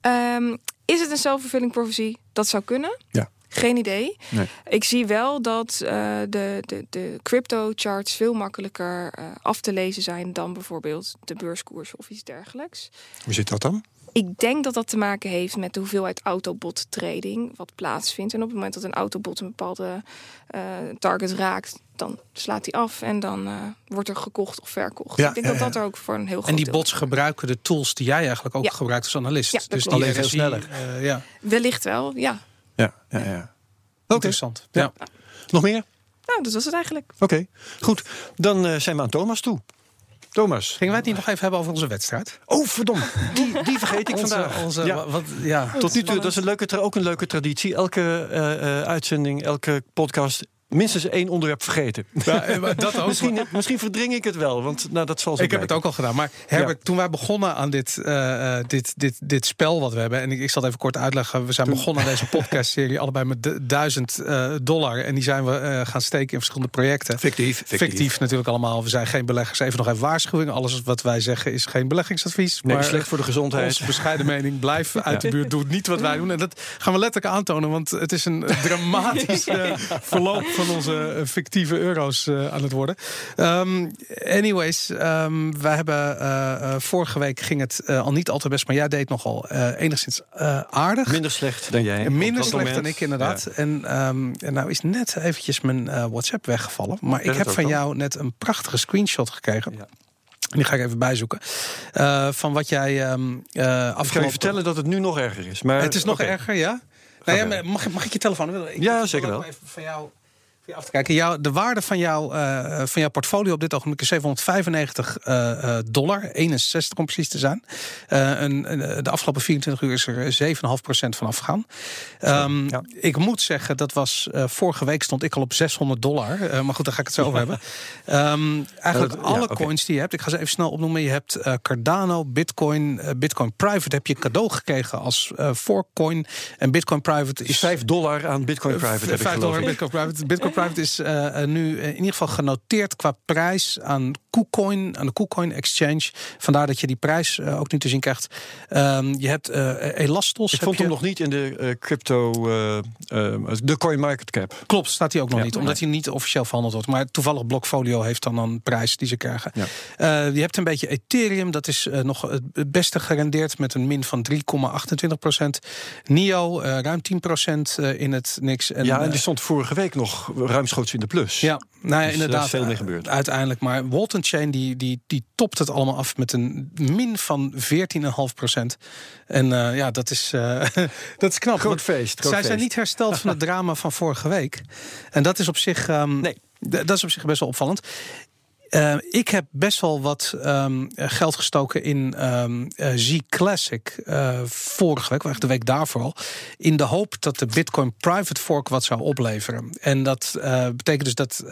Ehm, is het een self-fulfilling? Dat zou kunnen. Ja. Geen idee. Nee. Ik zie wel dat eh, de, de, de crypto charts veel makkelijker eh, af te lezen zijn dan bijvoorbeeld de beurskoers of iets dergelijks. Hoe zit dat dan? Ik denk dat dat te maken heeft met de hoeveelheid autobot trading wat plaatsvindt. En op het moment dat een autobot een bepaalde eh, target raakt, dan slaat hij af en dan eh, wordt er gekocht of verkocht. Ja, ik denk ja, dat dat er ook voor een heel groot En die deel- bots gebruiken de tools die jij eigenlijk ook Ja. gebruikt als analist. Ja, dat dus klopt. die Alleen veel sneller. ja. Wellicht wel, ja. Ja, ja, ja. Interessant. Ja. Nog meer? Nou, dat was het eigenlijk. Oké, goed. Dan eh, zijn we aan Thomas toe. Thomas. Gingen wij het niet nog even hebben over onze wedstrijd? Oh, verdomme. Die, die vergeet ik Onze, vandaag. onze, Ja. wa- wat, ja. Tot nu toe, dat is een leuke, ook een leuke traditie. Elke eh, eh, uitzending, elke podcast, minstens één onderwerp vergeten. Ja, eh, dat ook. misschien, misschien verdring ik het wel, want nou, dat zal zo Ik heb het ook al gedaan. Maar Herbert, toen wij begonnen aan dit, eh, eh, dit, dit, dit spel wat we hebben... en ik, ik zal het even kort uitleggen. We zijn begonnen aan deze podcastserie... allebei met du- duizend eh, dollar. En die zijn we eh, gaan steken in verschillende projecten. Fictief, Fictief. natuurlijk allemaal. We zijn geen beleggers. Even nog even waarschuwing. Alles wat wij zeggen is geen beleggingsadvies. Nee, maar slecht voor de gezondheid. Onze bescheiden mening. Blijf uit de buurt. Doe niet wat wij doen. En dat gaan we letterlijk aantonen. Want het is een dramatisch eh, verloop van onze eh, fictieve euro's eh, aan het worden. Ehm, anyways, ehm, wij hebben eh, vorige week ging het al niet al te best. Maar jij deed nogal enigszins aardig. Minder slecht dan jij. Minder slecht moment. dan ik inderdaad. Ja. En, ehm, en nou is net eventjes mijn WhatsApp weggevallen. Maar ik heb van dan? jou net een prachtige screenshot gekregen. Ja. En die ga ik even bijzoeken. Van wat jij ehm eh Ik ga je vertellen dat het nu nog erger is. Maar, Het is nog erger, ja? Nou ja, mag, ik- mag ik je telefoon? Ik- Ja, zeker wel. Even van jou af te kijken. De waarde van, jou, eh, van jouw portfolio op dit ogenblik is 795 eh, eh, dollar. 61 om precies te zijn. De afgelopen 24 uur is er 7,5% van afgegaan. Ehm, ja. Ik moet zeggen, dat was vorige week stond ik al op 600 dollar. Maar goed, daar ga ik het zo over hebben. Ehm, eigenlijk dat- alle coins die je hebt. Ik ga ze even snel opnoemen. Je hebt Cardano, Bitcoin, Bitcoin Private heb je cadeau gekregen als forkcoin. En Bitcoin Private is is 5 dollar aan Bitcoin Private. heb ik 5 geloof dollar ik. Bitcoin Private. Bitcoin Private is eh, eh, nu in ieder geval genoteerd qua prijs aan KuCoin, aan de KuCoin Exchange. Vandaar dat je die prijs eh, ook nu te zien krijgt. Ehm, je hebt eh, Elastos. Ik vond je. hem nog niet in de eh, crypto, eh, eh, de coin market cap. Klopt, staat hij ook nog Ja. niet. Omdat hij niet officieel verhandeld wordt. Maar toevallig Blockfolio heeft dan een prijs die ze krijgen. Ja. Eh, je hebt een beetje Ethereum. Dat is eh, nog het beste gerendeerd met een min van 3,28 procent. NIO eh, ruim 10 procent in het niks. En, ja, en eh, die stond vorige week nog ruimschoots in de plus. Ja, nou ja, Dus, eh, inderdaad. is veel meer gebeurd. Uiteindelijk. Maar Walton Chain die, die, die topt het allemaal af met een min van 14,5 procent. En eh, ja, dat is, eh, dat is knap. Groot feest. Groot Zij zijn niet hersteld van het drama van vorige week. En dat is op zich, ehm, Nee. dat is op zich best wel opvallend. Eh, ik heb best wel wat ehm, geld gestoken in ehm eh, Z Classic eh, vorige week, de week daarvoor al. In de hoop dat de Bitcoin Private Fork wat zou opleveren. En dat eh, betekent dus dat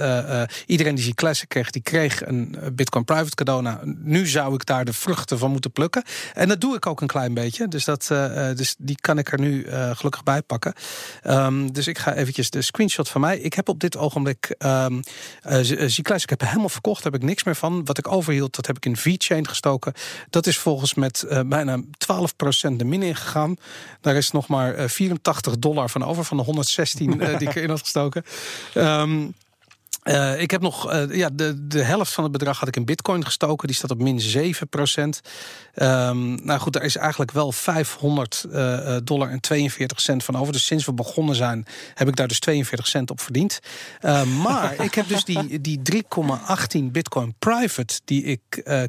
iedereen die Z Classic kreeg, die kreeg een Bitcoin Private cadeau. Nou, nu zou ik daar de vruchten van moeten plukken. En dat doe ik ook een klein beetje. Dus, dat, dus die kan ik er nu gelukkig bij pakken. Ehm, dus ik ga eventjes de screenshot van mij. Ik heb op dit ogenblik um, Z Classic heb helemaal verkocht. Heb ik niks meer van. Wat ik overhield, dat heb ik in V-Chain gestoken. Dat is volgens met eh, bijna 12% de min ingegaan. Daar is nog maar eh, 84 dollar van over van de 116 eh, die ik erin had gestoken. Ehm uh, ik heb nog uh, ja, de, de helft van het bedrag had ik in bitcoin gestoken. Die staat op min 7 procent. Um, nou goed, daar is eigenlijk wel 500 uh, dollar en 42 cent van over. Dus sinds we begonnen zijn, heb ik daar dus 42 cent op verdiend. Uh, maar ik heb dus die, die 3,18 bitcoin private die ik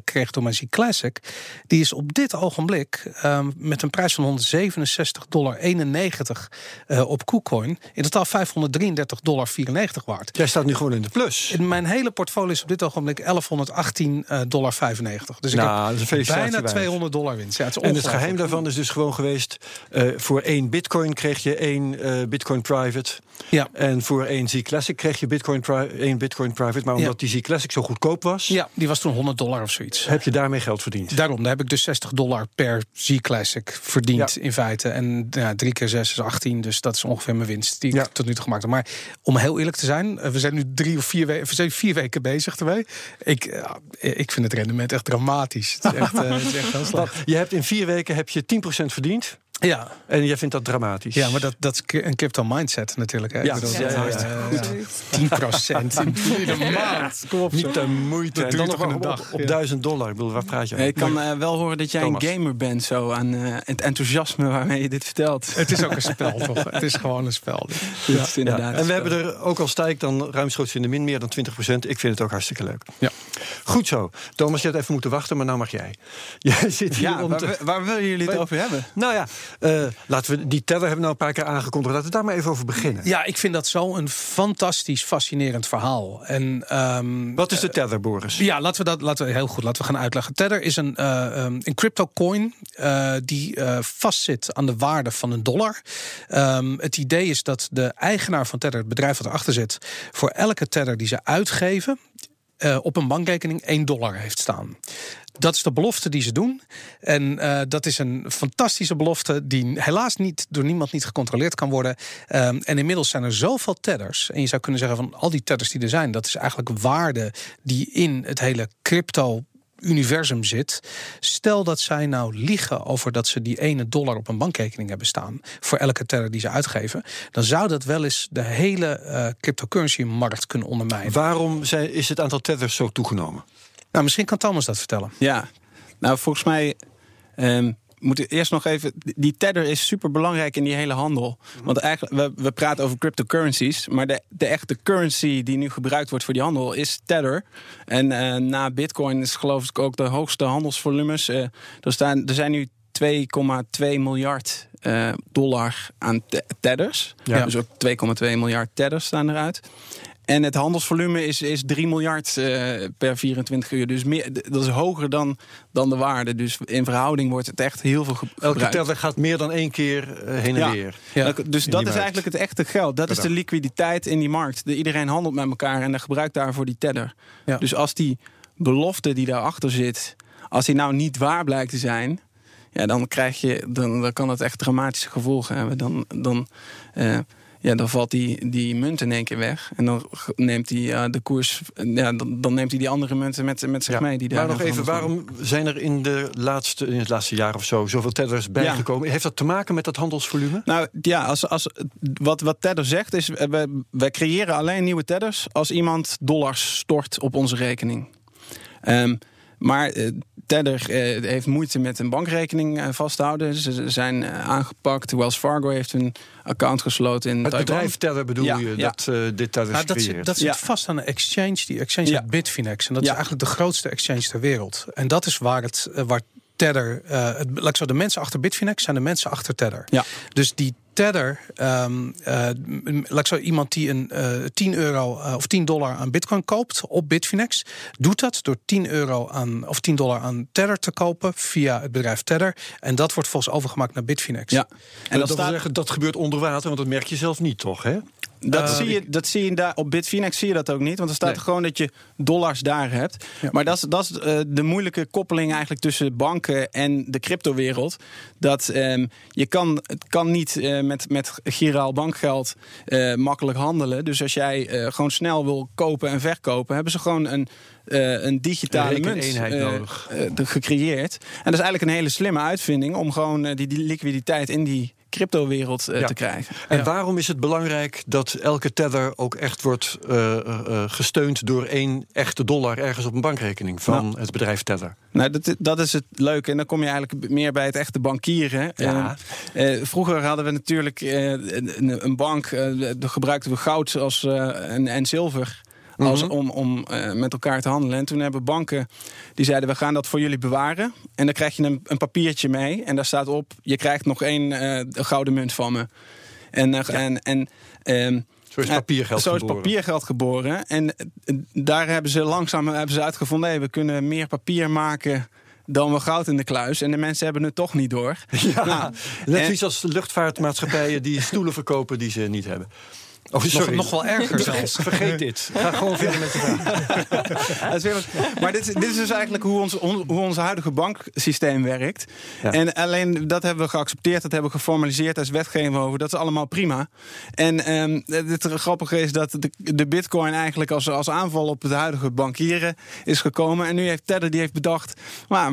kreeg door mijn Z Classic. Die is op dit ogenblik um, met een prijs van 167 dollar 91 uh, op KuCoin. In totaal 533 dollar 94 waard. Jij staat nu gewoon in de plus. In mijn hele portfolio is op dit ogenblik 1118 dollar 95. Dus ik nou, heb bijna 200 dollar winst. Ja, het en het geheim daarvan is dus gewoon geweest... Uh, voor één bitcoin kreeg je één uh, bitcoin private. Ja. En voor één Z Classic kreeg je bitcoin, één bitcoin private. Maar omdat ja. die Z Classic zo goedkoop was... Ja, die was toen 100 dollar of zoiets. Heb je daarmee geld verdiend? Daarom, daar heb ik dus 60 dollar per Z Classic verdiend ja. in feite. En ja, drie keer 6 is 18, dus dat is ongeveer mijn winst die ik tot nu toe gemaakt heb. Maar om heel eerlijk te zijn, we zijn nu drie of vier, we zijn vier weken bezig ermee. Ik, uh, ik vind het rendement echt dramatisch. Het is echt, uh, het is echt heel slecht. Je hebt in vier weken heb je 10% verdiend. Ja. En jij vindt dat dramatisch. Ja, maar dat, dat is een crypto mindset natuurlijk. Hè? Ja, ik bedoel, ja, ja, ja, uh, 10% in de maand. Kom op, Niet de moeite. Dat En dan duurt nog een op, dag, op ja. 1000 dollar. Ik bedoel, waar praat je over? Ik kan eh, wel horen dat jij Thomas. een gamer bent, zo aan eh, het enthousiasme waarmee je dit vertelt. Het is ook een spel, toch? Het is gewoon een spel. Is Ja, inderdaad. en we hebben er ook al stijk dan ruimschoots in de min, meer dan 20% Ik vind het ook hartstikke leuk. Ja. Goed zo. Thomas, je had even moeten wachten, maar nou mag jij. Jij zit hier Ja, om waar, te... waar willen jullie het over hebben? Nou ja, eh, laten we die teller hebben we nou een paar keer aangekondigd. Laten we daar maar even over beginnen. Ja, ik vind dat zo een fantastisch, fascinerend verhaal. En, ehm, Wat is de tether, Boris? Ja, laten we dat laten we heel goed laten we gaan uitleggen. Tether is een, eh, ehm, een crypto coin eh, die eh, vastzit aan de waarde van een dollar. Ehm, het idee is dat de eigenaar van Tether, het bedrijf wat erachter zit, voor elke Tether die ze uitgeven. eh, op een bankrekening 1 dollar heeft staan. Dat is de belofte die ze doen. En eh, dat is een fantastische belofte die helaas niet door niemand niet gecontroleerd kan worden. Ehm, en inmiddels zijn er zoveel tedders. En je zou kunnen zeggen van al die tedders die er zijn, dat is eigenlijk waarde die in het hele crypto universum zit. Stel dat zij nou liegen over dat ze die ene dollar op een bankrekening hebben staan voor elke tether die ze uitgeven, dan zou dat wel eens de hele eh, cryptocurrency markt kunnen ondermijnen. Waarom zijn, is het aantal tethers zo toegenomen? Nou, misschien kan Thomas dat vertellen. Ja, nou volgens mij ehm moeten we eerst nog even. Die tether is super belangrijk in die hele handel. Want eigenlijk, we, we praten over cryptocurrencies. Maar de, de echte currency die nu gebruikt wordt voor die handel is tether. En eh, na Bitcoin is geloof ik ook de hoogste handelsvolumes. Eh, er, staan, er zijn nu 2,2 miljard eh, dollar aan te- tethers. Ja. Dus ook 2,2 miljard tethers staan eruit. En het handelsvolume is, is 3 miljard eh, per 24 uur. Dus meer, dat is hoger dan, dan de waarde. Dus in verhouding wordt het echt heel veel ge- Elke gebruikt. tether gaat meer dan één keer eh, heen en Ja. weer. Ja. Dus dat is markt. eigenlijk het echte geld. Dat is de liquiditeit in die markt. De, iedereen handelt met elkaar en dan gebruikt daarvoor die tether. Ja. Dus als die belofte die daarachter zit, als die nou niet waar blijkt te zijn, ja, dan krijg je, dan, dan kan dat echt dramatische gevolgen hebben. Dan, dan, eh, ja, dan valt die, die munt in één keer weg. En dan neemt hij eh, de koers, ja, dan, dan neemt hij die andere munten met, met zich Ja. mee. Die daar maar nog even, waarom zijn er in, de laatste, in het laatste jaar of zo zoveel tethers bijgekomen? Heeft dat te maken met dat handelsvolume? Nou ja, als, als, wat, wat Tether zegt is, eh, wij, wij creëren alleen nieuwe Tethers als iemand dollars stort op onze rekening. Ehm, maar Tether eh, heeft moeite met een bankrekening eh, vast te houden. Ze zijn eh, aangepakt. Wells Fargo heeft een account gesloten in Het Taiwan. bedrijf tether bedoel Ja, je, ja. dat eh, dit tethers Nou, dat creëert? zit, dat zit Ja. vast aan een exchange. Die exchange Ja. heet Bitfinex. En dat Ja. is eigenlijk de grootste exchange ter wereld. En dat is waar het waar Tether. eh, het, laat ik zo, de mensen achter Bitfinex zijn de mensen achter Tether. Ja. Dus die Tether, ehm, eh, m- laat ik zo, iemand die een eh 10 euro eh, of 10 dollar aan Bitcoin koopt op Bitfinex, doet dat door 10 euro aan of 10 dollar aan Tether te kopen via het bedrijf Tether. En dat wordt volgens overgemaakt naar Bitfinex. Ja. En En dat, dat, staat, zeggen, dat gebeurt onder water, want dat merk je zelf niet, toch? Hè? Dat, Eh, zie je, dat zie je daar op Bitfinex zie je dat ook niet. Want er staat Nee. gewoon dat je dollars daar hebt. Ja. Maar dat is, dat is eh, de moeilijke koppeling eigenlijk tussen banken en de cryptowereld. Dat ehm, je kan, het kan niet eh, met, met giraal bankgeld makkelijk handelen. Dus als jij gewoon snel wil kopen en verkopen, hebben ze gewoon een, eh, een digitale Een munt nodig. gecreëerd. En dat is eigenlijk een hele slimme uitvinding om gewoon die, die liquiditeit in die cryptowereld eh, Ja. te krijgen. En Ja. waarom is het belangrijk dat elke tether ook echt wordt eh, eh, eh, gesteund door één echte dollar ergens op een bankrekening van het bedrijf Tether? Nou, dat, dat is het leuke. En dan kom je eigenlijk meer bij het echte bankieren. Ja. Eh, eh, vroeger hadden we natuurlijk eh, een, een bank. eh gebruikten we goud als, eh, en, en zilver. Als, Mhm. om om eh, met elkaar te handelen. En toen hebben banken die zeiden: we gaan dat voor jullie bewaren. En dan krijg je een, een papiertje mee. En daar staat op: je krijgt nog één eh, gouden munt van me. En, eh, en, en ehm, Zo is papiergeld Zo is geboren. papiergeld geboren. En daar hebben ze langzaam hebben ze uitgevonden... Hey, we kunnen meer papier maken dan we goud in de kluis. En de mensen hebben het toch niet door. Ja, Nou, net en- zoiets als luchtvaartmaatschappijen die stoelen verkopen die ze niet hebben. Oh, Nog, sorry. nog wel erger zelfs. Vergeet dit. Ga gewoon verder met je vraag. Maar dit, is- dit is dus eigenlijk hoe ons, on- hoe ons huidige banksysteem werkt. Ja. En alleen dat hebben we geaccepteerd, dat hebben we geformaliseerd als wetgeving over. Dat is allemaal prima. En ehm, het grappige is dat de, de bitcoin eigenlijk als, als aanval op het huidige bankieren is gekomen. En nu heeft Tether die heeft bedacht,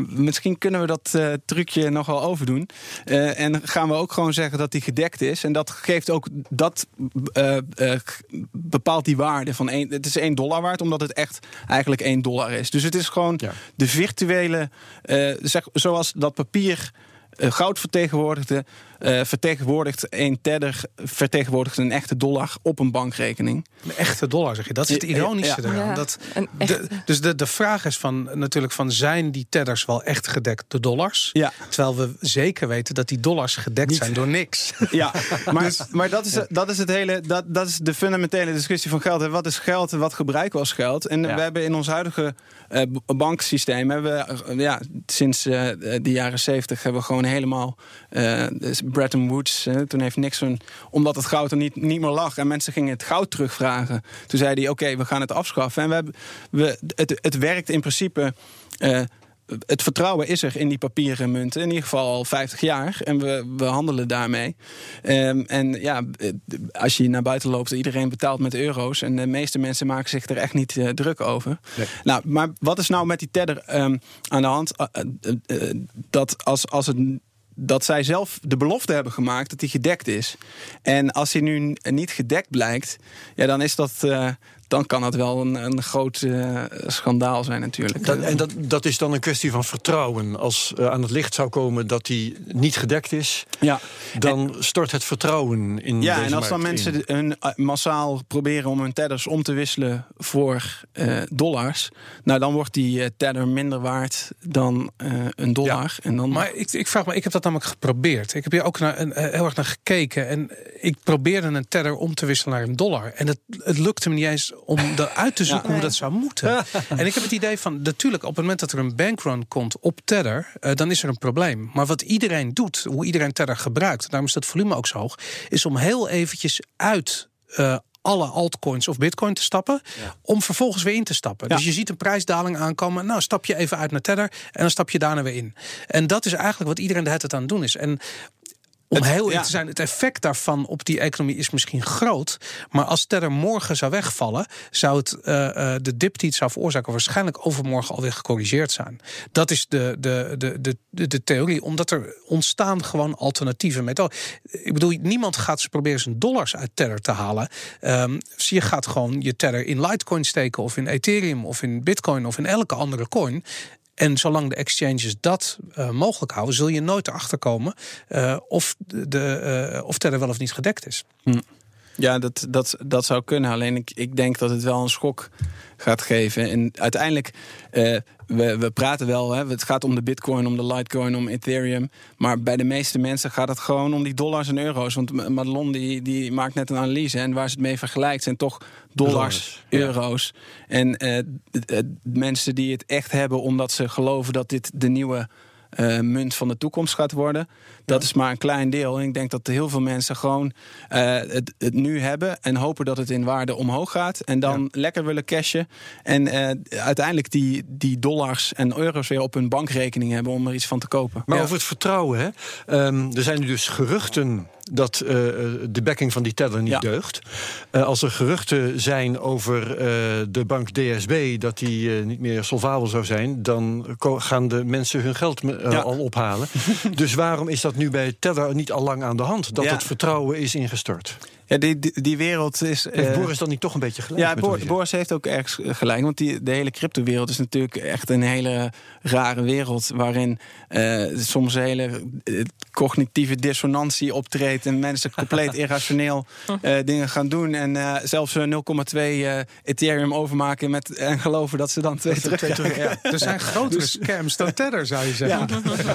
misschien kunnen we dat eh, trucje nog wel overdoen. Eh, en gaan we ook gewoon zeggen dat die gedekt is. En dat geeft ook dat eh, eh, g- bepaalt die waarde van één. Het is 1 dollar waard, omdat het echt eigenlijk 1 dollar is. Dus het is gewoon Ja. de virtuele, eh, zeg, zoals dat papier eh, goud vertegenwoordigde, eh, vertegenwoordigt een tether, vertegenwoordigt een echte dollar op een bankrekening. Een echte dollar, zeg je. Dat is het ja, ironische ja. eraan. Dat, de, dus de, de vraag is van, natuurlijk van... zijn die tedders wel echt gedekt door dollars? Ja. Terwijl we zeker weten dat die dollars gedekt zijn door niks. Ja, maar, maar dat, is, dat is het hele, dat, dat is de fundamentele discussie van geld. hè. Wat is geld en wat gebruiken we als geld? En Ja. we hebben in ons huidige eh, banksysteem, hebben we, eh, ja, sinds eh, de jaren zeventig hebben we gewoon helemaal eh, dus Bretton Woods. eh, toen heeft Nixon, omdat het goud er niet, niet meer lag en mensen gingen het goud terugvragen. Toen zei hij: Oké, we gaan het afschaffen. En we hebben, we, het, het werkt in principe. eh, het vertrouwen is er in die papieren munten, in ieder geval al 50 jaar. En we, we handelen daarmee. Ehm, en ja, eh, als je naar buiten loopt, iedereen betaalt met euro's. En de meeste mensen maken zich er echt niet eh, druk over. Nee. Nou, maar wat is nou met die tether ehm, aan de hand? Dat als, als het dat zij zelf de belofte hebben gemaakt dat die gedekt is. En als die nu niet gedekt blijkt, ja, dan is dat. eh, dan kan dat wel een, een groot eh, schandaal zijn, natuurlijk. Dat, en dat, dat is dan een kwestie van vertrouwen. Als eh, aan het licht zou komen dat die niet gedekt is, ja. dan stort het vertrouwen in Ja, deze en als dan mensen hun eh, massaal proberen om hun tedders om te wisselen voor eh, dollars, nou dan wordt die eh, tether minder waard dan eh, een dollar. En dan, Maar ik, ik vraag me, ik heb dat namelijk geprobeerd. Ik heb hier ook naar, een, heel erg naar gekeken. En ik probeerde een tether om te wisselen naar een dollar. En het, het lukte me niet eens om eruit te zoeken Ja. hoe dat zou moeten. en ik heb het idee van, natuurlijk, op het moment dat er een bankrun komt op tether, eh, dan is er een probleem. Maar wat iedereen doet, hoe iedereen tether gebruikt, daarom is dat volume ook zo hoog, is om heel eventjes uit. eh, alle altcoins of bitcoin te stappen. Om vervolgens weer in te stappen. Ja. Dus je ziet een prijsdaling aankomen. Nou, stap je even uit naar Tether. En dan stap je daarna weer in. En dat is eigenlijk wat iedereen de hele tijd aan het doen is. En om Het- heel ja. eerlijk te zijn, het effect daarvan op die economie is misschien groot. Maar als Tether morgen zou wegvallen, zou het eh, eh, de dip die het zou veroorzaken, waarschijnlijk overmorgen alweer gecorrigeerd zijn. Dat is de, de, de, de, de, de theorie, omdat er ontstaan gewoon alternatieve methoden. Ik bedoel, niemand gaat ze proberen zijn dollars uit Tether te halen. Ehm, dus je gaat gewoon je Tether in Litecoin steken, of in Ethereum, of in Bitcoin, of in elke andere coin. En zolang de exchanges dat eh, mogelijk houden, zul je nooit erachter komen eh, of, de, de, eh, of Tether wel of niet gedekt is. Ja, dat, dat, dat zou kunnen. Alleen ik, ik denk dat het wel een schok gaat geven. En uiteindelijk, eh, we, we praten wel, hè, het gaat om de bitcoin, om de litecoin, om ethereum. Maar bij de meeste mensen gaat het gewoon om die dollars en euro's. Want Ma- Madelon die, die maakt net een analyse. En waar ze het mee vergelijkt zijn toch dollars, Dollars, ja. euro's. En eh, d- mensen die het echt hebben omdat ze geloven dat dit de nieuwe... eh, munt van de toekomst gaat worden. Dat is maar een klein deel. En ik denk dat heel veel mensen gewoon eh, het, het nu hebben en hopen dat het in waarde omhoog gaat. En dan lekker willen cashen. En eh, uiteindelijk die, die dollars en euro's weer op hun bankrekening hebben om er iets van te kopen. Maar Ja. over het vertrouwen, hè? Ehm, er zijn nu dus geruchten dat eh, de backing van die tether niet Ja. deugt. Eh, als er geruchten zijn over eh, de bank DSB dat die niet meer solvabel zou zijn, dan gaan de mensen hun geld Ja. al ophalen. dus waarom is dat nu bij tether niet al lang aan de hand? Dat Ja. het vertrouwen is ingestort. Ja, die, die, die wereld is. Heeft eh, Boris dan niet toch een beetje gelijk? Ja, zegt? Boris heeft ook ergens gelijk. Want die, de hele cryptowereld is natuurlijk echt een hele rare wereld. Waarin eh, soms een hele eh, cognitieve dissonantie optreedt. En mensen compleet irrationeel eh, dingen gaan doen. En eh, zelfs eh, 0,2 eh, Ethereum overmaken met, en geloven dat ze dan twee terug Ja, er zijn grotere scams dan Tether, zou je zeggen.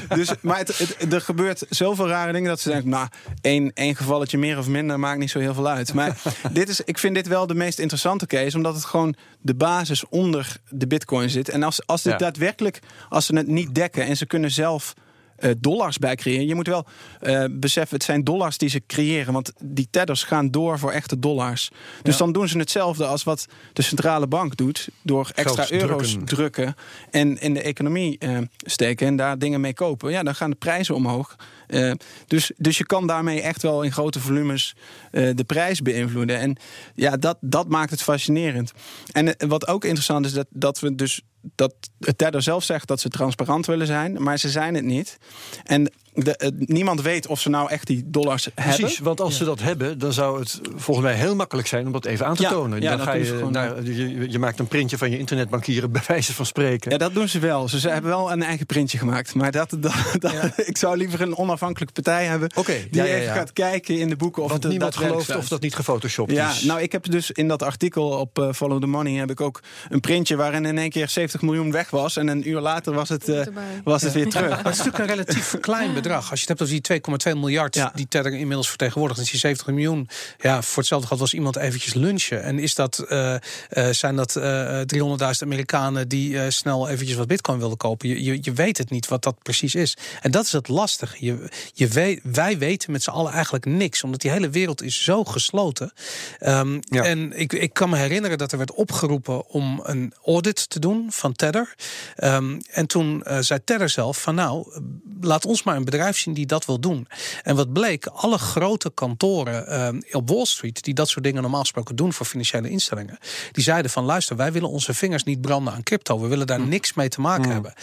ja. dus, maar het, het- er gebeurt zoveel rare dingen dat ze denken, nou, één, één gevalletje meer of minder maakt niet zo heel veel uit. Maar dit is, ik vind dit wel de meest interessante case, omdat het gewoon de basis onder de bitcoin zit. En als, als dit Ja. daadwerkelijk, als ze het niet dekken en ze kunnen zelf eh, dollars bij creëren. Je moet wel eh, beseffen, het zijn dollars die ze creëren. Want die tethers gaan door voor echte dollars. Dus dan doen ze hetzelfde als wat de centrale bank doet. Door extra euro's drukken. drukken en in de economie eh, steken en daar dingen mee kopen. Ja, dan gaan de prijzen omhoog. Eh, dus, dus je kan daarmee echt wel in grote volumes eh, de prijs beïnvloeden. En ja, dat, dat maakt het fascinerend. En eh, wat ook interessant is, dat, dat we dus dat het zelf zegt dat ze transparant willen zijn, maar ze zijn het niet. En de, eh, niemand weet of ze nou echt die dollars hebben. Precies, want als ze dat hebben, dan zou het volgens mij heel makkelijk zijn om dat even aan te Ja, tonen. ja, dan dat ga je, gewoon, naar, je, je maakt een printje van je internetbankieren, bij wijze van spreken. Ja, dat doen ze wel. Ze, ze hebben wel een eigen printje gemaakt. Maar dat, dat, dat- ik zou liever een onafhankelijke partij hebben... Oké, die ja, ja, even gaat kijken in de boeken of Want het niemand gelooft of dat niet gefotoshopt Ja, is. nou, ik heb dus in dat artikel op eh, Follow the Money heb ik ook een printje waarin in één keer 70 miljoen weg was. En een uur later was het, eh, was het weer terug. Maar het is natuurlijk een relatief klein bedrag. Als je het hebt over die 2,2 miljard Ja. die Tether inmiddels vertegenwoordigt, dan is die 70 miljoen. Ja, voor hetzelfde geld was iemand eventjes lunchen. En is dat, eh, eh, zijn dat eh, 300.000 Amerikanen die snel eventjes wat bitcoin wilden kopen? Je, je, je weet het niet wat dat precies is. En dat is het lastige. Je, je weet, wij weten met z'n allen eigenlijk niks, omdat die hele wereld is zo gesloten. Ehm, Ja. En ik, ik kan me herinneren dat er werd opgeroepen om een audit te doen van Tether. Ehm, en toen zei Tether zelf van nou, laat ons maar een bedrijf zien die dat wil doen. En wat bleek, alle grote kantoren ehm, op Wall Street, die dat soort dingen normaal gesproken doen voor financiële instellingen, die zeiden van luister, wij willen onze vingers niet branden aan crypto. We willen daar niks mee te maken hebben.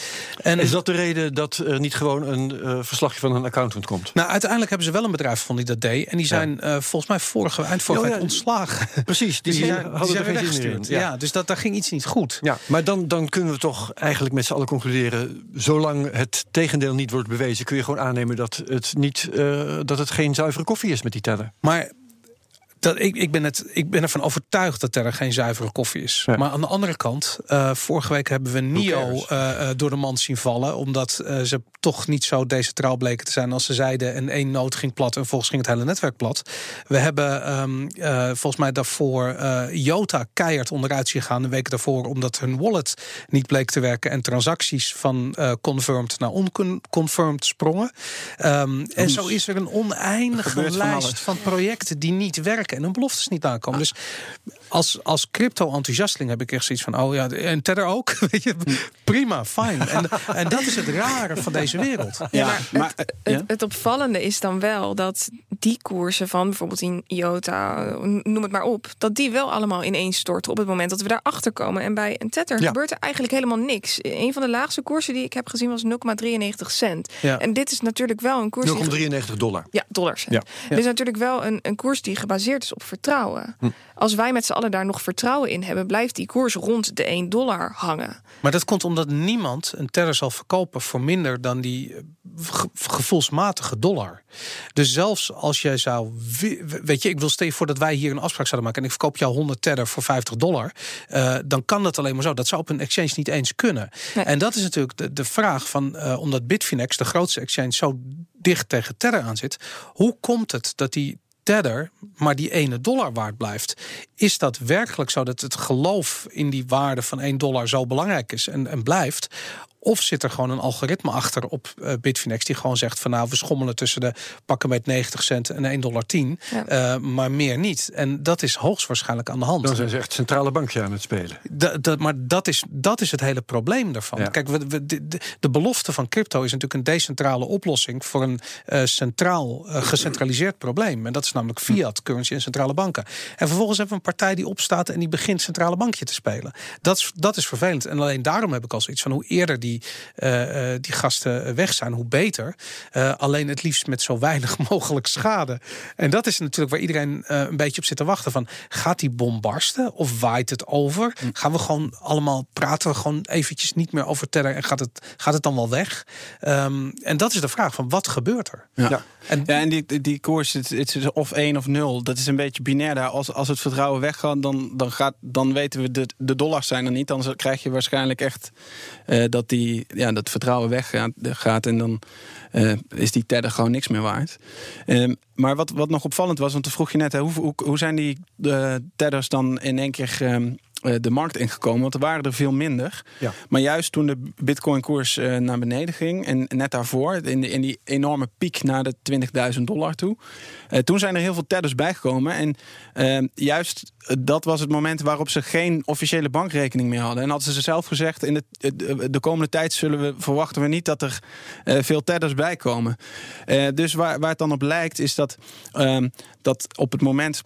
En Is dat de reden dat er niet gewoon een eh, verslagje van een accountant komt? nou, uiteindelijk hebben ze wel een bedrijf gevonden die dat deed. En die zijn eh, volgens mij vorige, eind vorige Ja, week ja. ontslagen. Precies, die, die zijn, zijn, die hadden zijn er weggestuurd. Ja. dus dat, daar ging iets niet goed. Ja, maar dan, dan kunnen we toch eigenlijk met z'n allen concluderen... zolang het tegendeel niet wordt bewezen... kun je gewoon aannemen dat het, niet, eh, dat het geen zuivere koffie is met die teller. Maar dat, ik, ik, ben het, ik ben ervan overtuigd dat er geen zuivere koffie is. Ja. Maar aan de andere kant, eh, vorige week hebben we NIO eh, eh, door de mand zien vallen. Omdat ze toch niet zo decentraal bleken te zijn als ze zeiden. En één nood ging plat en volgens ging het hele netwerk plat. We hebben ehm, eh, volgens mij daarvoor Jota keihard onderuit zien gaan. De weken daarvoor omdat hun wallet niet bleek te werken. En transacties van confirmed naar unconfirmed sprongen. Ehm, en zo is er een oneindige van lijst van projecten die niet werken en hun beloftes niet aankomen. Dus als, als crypto-enthousiasteling heb ik echt zoiets van: oh ja, en Tether ook. Weet je, prima, fijn. En, en dat is het rare van deze wereld. Ja, maar maar, het, eh, het, het opvallende is dan wel dat die koersen van bijvoorbeeld in IOTA, noem het maar op, dat die wel allemaal ineens storten op het moment dat we daarachter komen. En bij een Tether Ja. gebeurt er eigenlijk helemaal niks. Een van de laagste koersen die ik heb gezien was 0,93 cent. Ja. En dit is natuurlijk wel een koers die 0,93 dollar. ja, dollars. Ja. Dit is natuurlijk wel een, een koers die gebaseerd is op vertrouwen. Als wij met z'n allen daar nog vertrouwen in hebben, blijft die koers rond de 1 dollar hangen. Maar dat komt omdat niemand een Tether zal verkopen voor minder dan die eh, ge- gevoelsmatige dollar. Dus zelfs als jij zou. Weet je, ik wil stel je voor dat wij hier een afspraak zouden maken. en ik verkoop jou 100 Tether voor 50 dollar. eh, dan kan dat alleen maar zo. Dat zou op een exchange niet eens kunnen. Nee. En dat is natuurlijk de, de vraag van. eh, omdat Bitfinex, de grootste exchange, zo dicht tegen Tether aan zit. Hoe komt het dat die Tether maar die ene dollar waard blijft. Is dat werkelijk zo dat het geloof in die waarde van 1 dollar zo belangrijk is en, en blijft? Of zit er gewoon een algoritme achter op eh, Bitfinex die gewoon zegt van nou we schommelen tussen de pakken met 90 cent en 1 dollar 10, Ja. eh, maar meer niet. En dat is hoogstwaarschijnlijk aan de hand. Dan zijn ze echt centrale bankje aan het spelen. Da- da- maar dat is, dat is het hele probleem daarvan. Ja. Kijk, we, we- de, de, de belofte van crypto is natuurlijk een decentrale oplossing voor een eh, centraal gecentraliseerd probleem. En dat is namelijk fiat, currency en centrale banken. En vervolgens hebben we een partij die opstaat en die begint centrale bankje te spelen. Dat is, dat is vervelend. En alleen daarom heb ik al zoiets van hoe eerder die, eh, eh, die gasten weg zijn, hoe beter. Eh, alleen het liefst met zo weinig mogelijk schade. En dat is natuurlijk waar iedereen eh, een beetje op zit te wachten. Van, gaat die bom barsten of waait het over? Gaan we gewoon allemaal praten we gewoon eventjes niet meer over Tether en gaat het, gaat het dan wel weg? Ehm, en dat is de vraag van wat gebeurt er? Ja. Ja. En Ja, en die, die- die koers, het, het is of 1 of 0. Dat is een beetje binair daar. Als, als het vertrouwen weggaat, dan, dan, gaat, dan weten we de, de dollars zijn er niet. Dan krijg je waarschijnlijk echt eh, dat die, ja, dat vertrouwen weggaat. Gaat, en dan eh, is die tether gewoon niks meer waard. Ehm, maar wat, wat nog opvallend was, want toen vroeg je net... Hè, hoe, hoe, hoe zijn die eh tethers dan in één keer... ehm, eh, de markt ingekomen, want er waren er veel minder. Ja. Maar juist toen de Bitcoin-koers eh, naar beneden ging, en net daarvoor, in, die enorme piek naar de 20.000 dollar toe, eh, toen zijn er heel veel tethers bijgekomen. En eh, juist eh, dat was het moment waarop ze geen officiële bankrekening meer hadden. En hadden ze zelf gezegd: in de, de, de komende tijd zullen we, verwachten we niet dat er eh, veel tethers bijkomen. Eh, dus waar, waar het dan op lijkt, is dat, ehm, dat op het moment